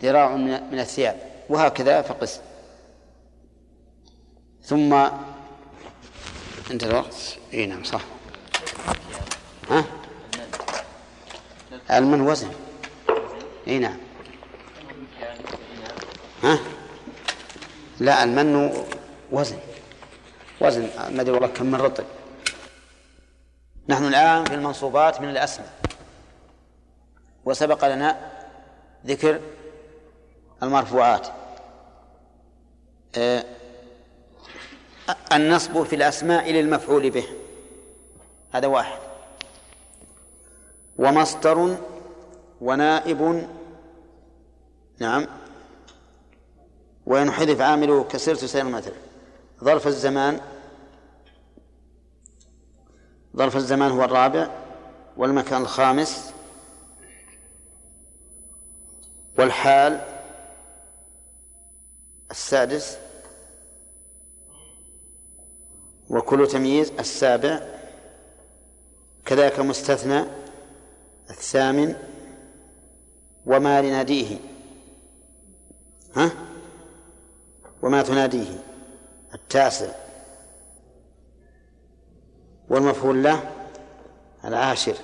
ذراع من الثياب وهكذا فقس ثم انت الوقت؟ إي نعم صح. ها؟ المن وزن إي نعم. ها؟ لا المن وزن وزن ما أدري والله كم من رطب. نحن الآن في المنصوبات من الأسماء. وسبق لنا ذكر المرفوعات. آه النصب في الأسماء للمفعول به. هذا واحد. ومصدر ونائب. نعم. وإن حذف عامله كسرت سير المثل. ظرف الزمان. ظرف الزمان هو الرابع. والمكان الخامس. والحال. السادس وكل تمييز السابع كذلك مستثنى الثامن وما لناديه. ها؟ وما تناديه. التاسع. والمفعول له العاشر.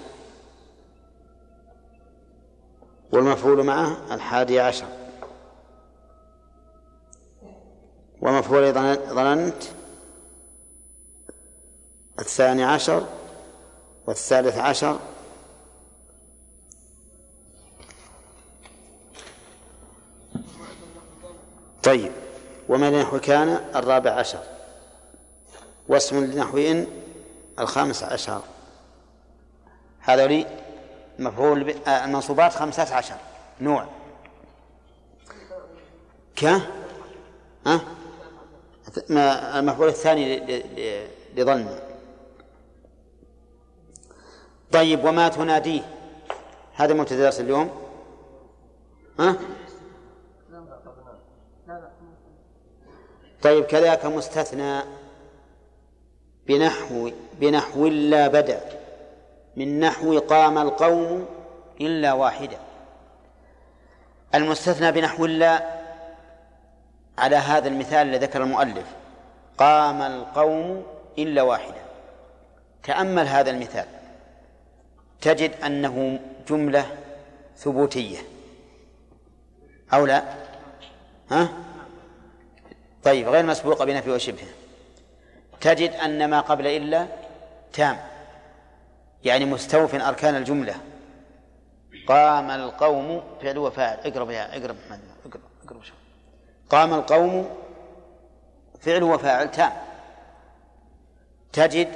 والمفعول معه الحادي عشر. ومفعول ظننت الثاني عشر والثالث عشر. طيب وما لنحو كان الرابع عشر؟ واسم لنحو إن الخامس عشر. هذول مفعول آه، المنصوبات خمسة عشر نوع. ك؟ ها؟ المفعول الثاني لظن. طيب وما تناديه؟ هذا مبتدأ درس اليوم. ها؟ طيب كذاك مستثنى بنحو بنحو لا بدأ. من نحو قام القوم إلا واحدا المستثنى بنحو لا على هذا المثال الذي ذكر المؤلف. قام القوم إلا واحدا. تأمل هذا المثال. تجد أنه جملة ثبوتية. أو لا؟ ها؟ طيب غير مسبوقة بنفي وشبه تجد أن ما قبل إلا تام. يعني مستوف أركان الجملة. قام القوم فعل وفاعل اقرب يا اقرب محمد اقرب اقرب شوف قام القوم فعل وفاعل تام. تجد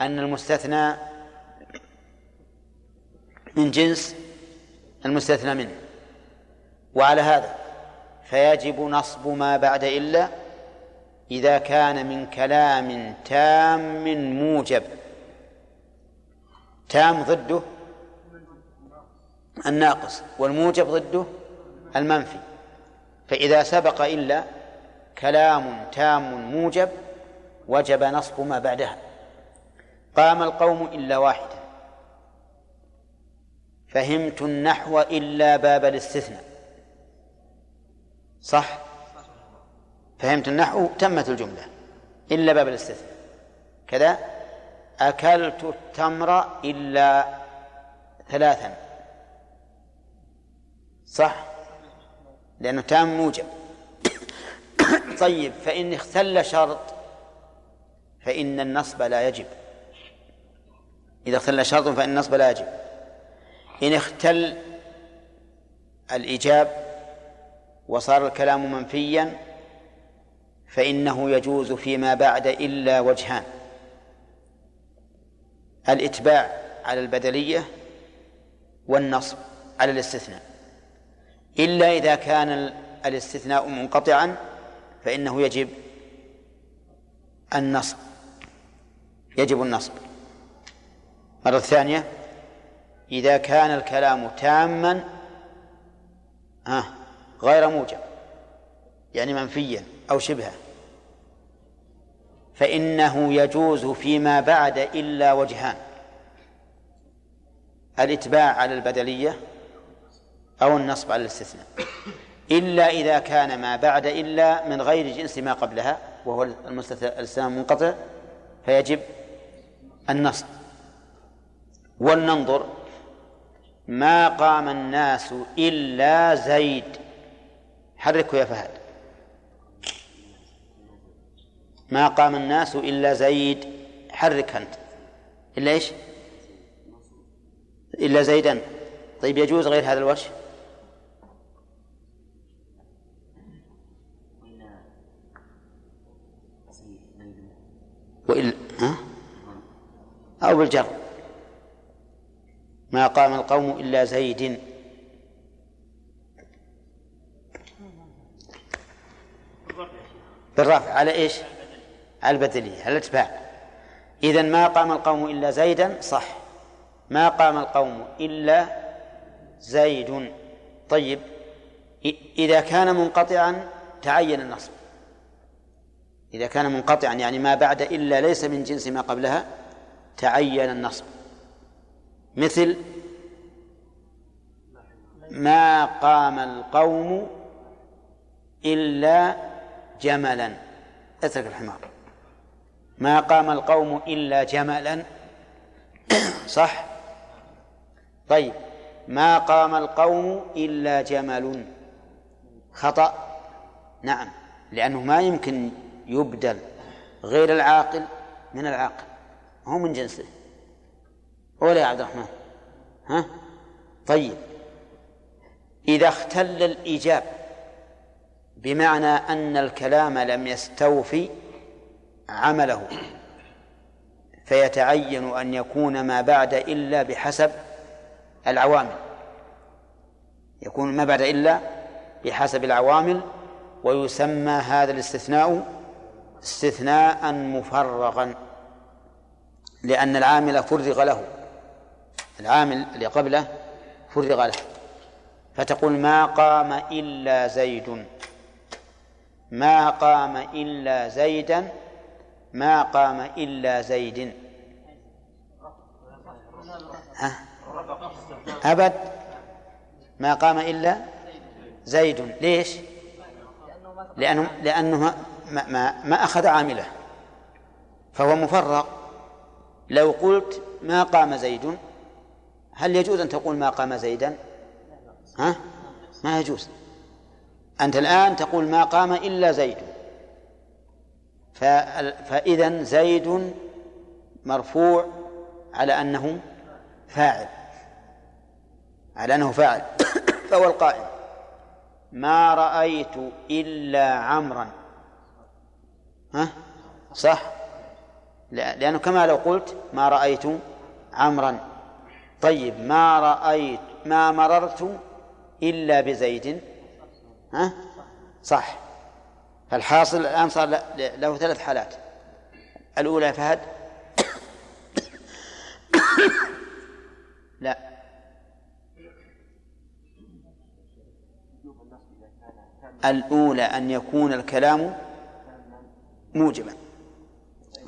أن المستثنى من جنس المستثنى منه. وعلى هذا فيجب نصب ما بعد إلا إذا كان من كلام تام موجب. تام ضده الناقص والموجب ضده المنفي. فإذا سبق إلا كلام تام موجب وجب نصب ما بعدها. قام القوم إلا واحدا. فهمت النحو إلا باب الاستثناء. صح؟ فهمت النحو تمت الجملة. إلا باب الاستثناء. كذا؟ أكلت التمر إلا ثلاثا. صح؟ لأنه تام موجب. طيب فإن اختل شرط فإن النصب لا يجب. إذا اختل شرط فإن النصب لا يجب. إن اختل الإيجاب وصار الكلام منفيا فإنه يجوز فيما بعد إلا وجهان. الإتباع على البدلية والنصب على الاستثناء. إلا إذا كان الاستثناء منقطعا فإنه يجب النصب. يجب النصب. مرة ثانية إذا كان الكلام تاما غير موجب يعني منفيا أو شبها فإنه يجوز فيما بعد إلا وجهان. الإتباع على البدلية أو النصب على الاستثناء. إلا إذا كان ما بعد إلا من غير جنس ما قبلها وهو المستثنى الإسلام منقطع فيجب النصب. ولننظر ما قام الناس إلا زيد. حركه يا فهد. ما قام الناس إلا زيد. حرك أنت. إلا إيش؟ إلا زيدا. طيب يجوز غير هذا الوجه؟ وإلا؟ أو بالجر. ما قام القوم إلا زيد. بالرفع. على إيش؟ على البدلية على الإتباع. إذا ما قام القوم إلا زيدا؟ صح. ما قام القوم إلا زيد. طيب. إذا كان منقطعا تعين النصب. إذا كان منقطعا يعني ما بعد إلا ليس من جنس ما قبلها تعين النصب. مثل ما قام القوم إلا جملا. اترك الحمار. ما قام القوم إلا جملا. صح؟ طيب. ما قام القوم إلا جمل. خطأ. نعم. لأنه ما يمكن يبدل غير العاقل من العاقل. هو من جنسه. ولا يا عبد الرحمن. ها؟ طيب. إذا اختل الإيجاب بمعنى أن الكلام لم يستوفي عمله فيتعين أن يكون ما بعد إلا بحسب العوامل. يكون ما بعد إلا بحسب العوامل ويسمى هذا الاستثناء استثناء مفرغا لأن العامل فرغ له. العامل اللي قبله فرغ له. فتقول ما قام إلا زيد. ما قام إلا زيدا ما قام إلا زيد. ها؟ أبد. ما قام إلا زيد. ليش؟ لأنه لأنه ما, ما, ما أخذ عامله. فهو مفرغ. لو قلت ما قام زيد هل يجوز أن تقول ما قام زيدا؟ ها؟ ما يجوز. أنت الآن تقول ما قام إلا زيد. فإذا زيد مرفوع على أنه فاعل. على أنه فاعل. فهو القائم ما رأيت إلا عمرا. ها؟ صح. لأنه كما لو قلت ما رأيت عمرا. طيب ما رأيت ما مررت إلا بزيد. ها؟ صح. فالحاصل الآن صار له ثلاث حالات. الأولى فهد؟ لا. الأولى أن يكون الكلام موجبا.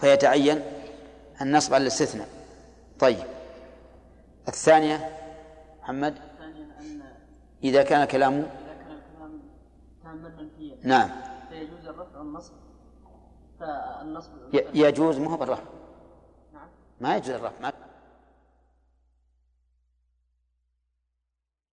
فيتعين النصب على الاستثناء. طيب. الثانية محمد؟ إذا كان كلامه نعم. فيجوز الرفع والنصب فالنصب يجوز ما هو بالرفع. نعم. ما يجوز الرفع.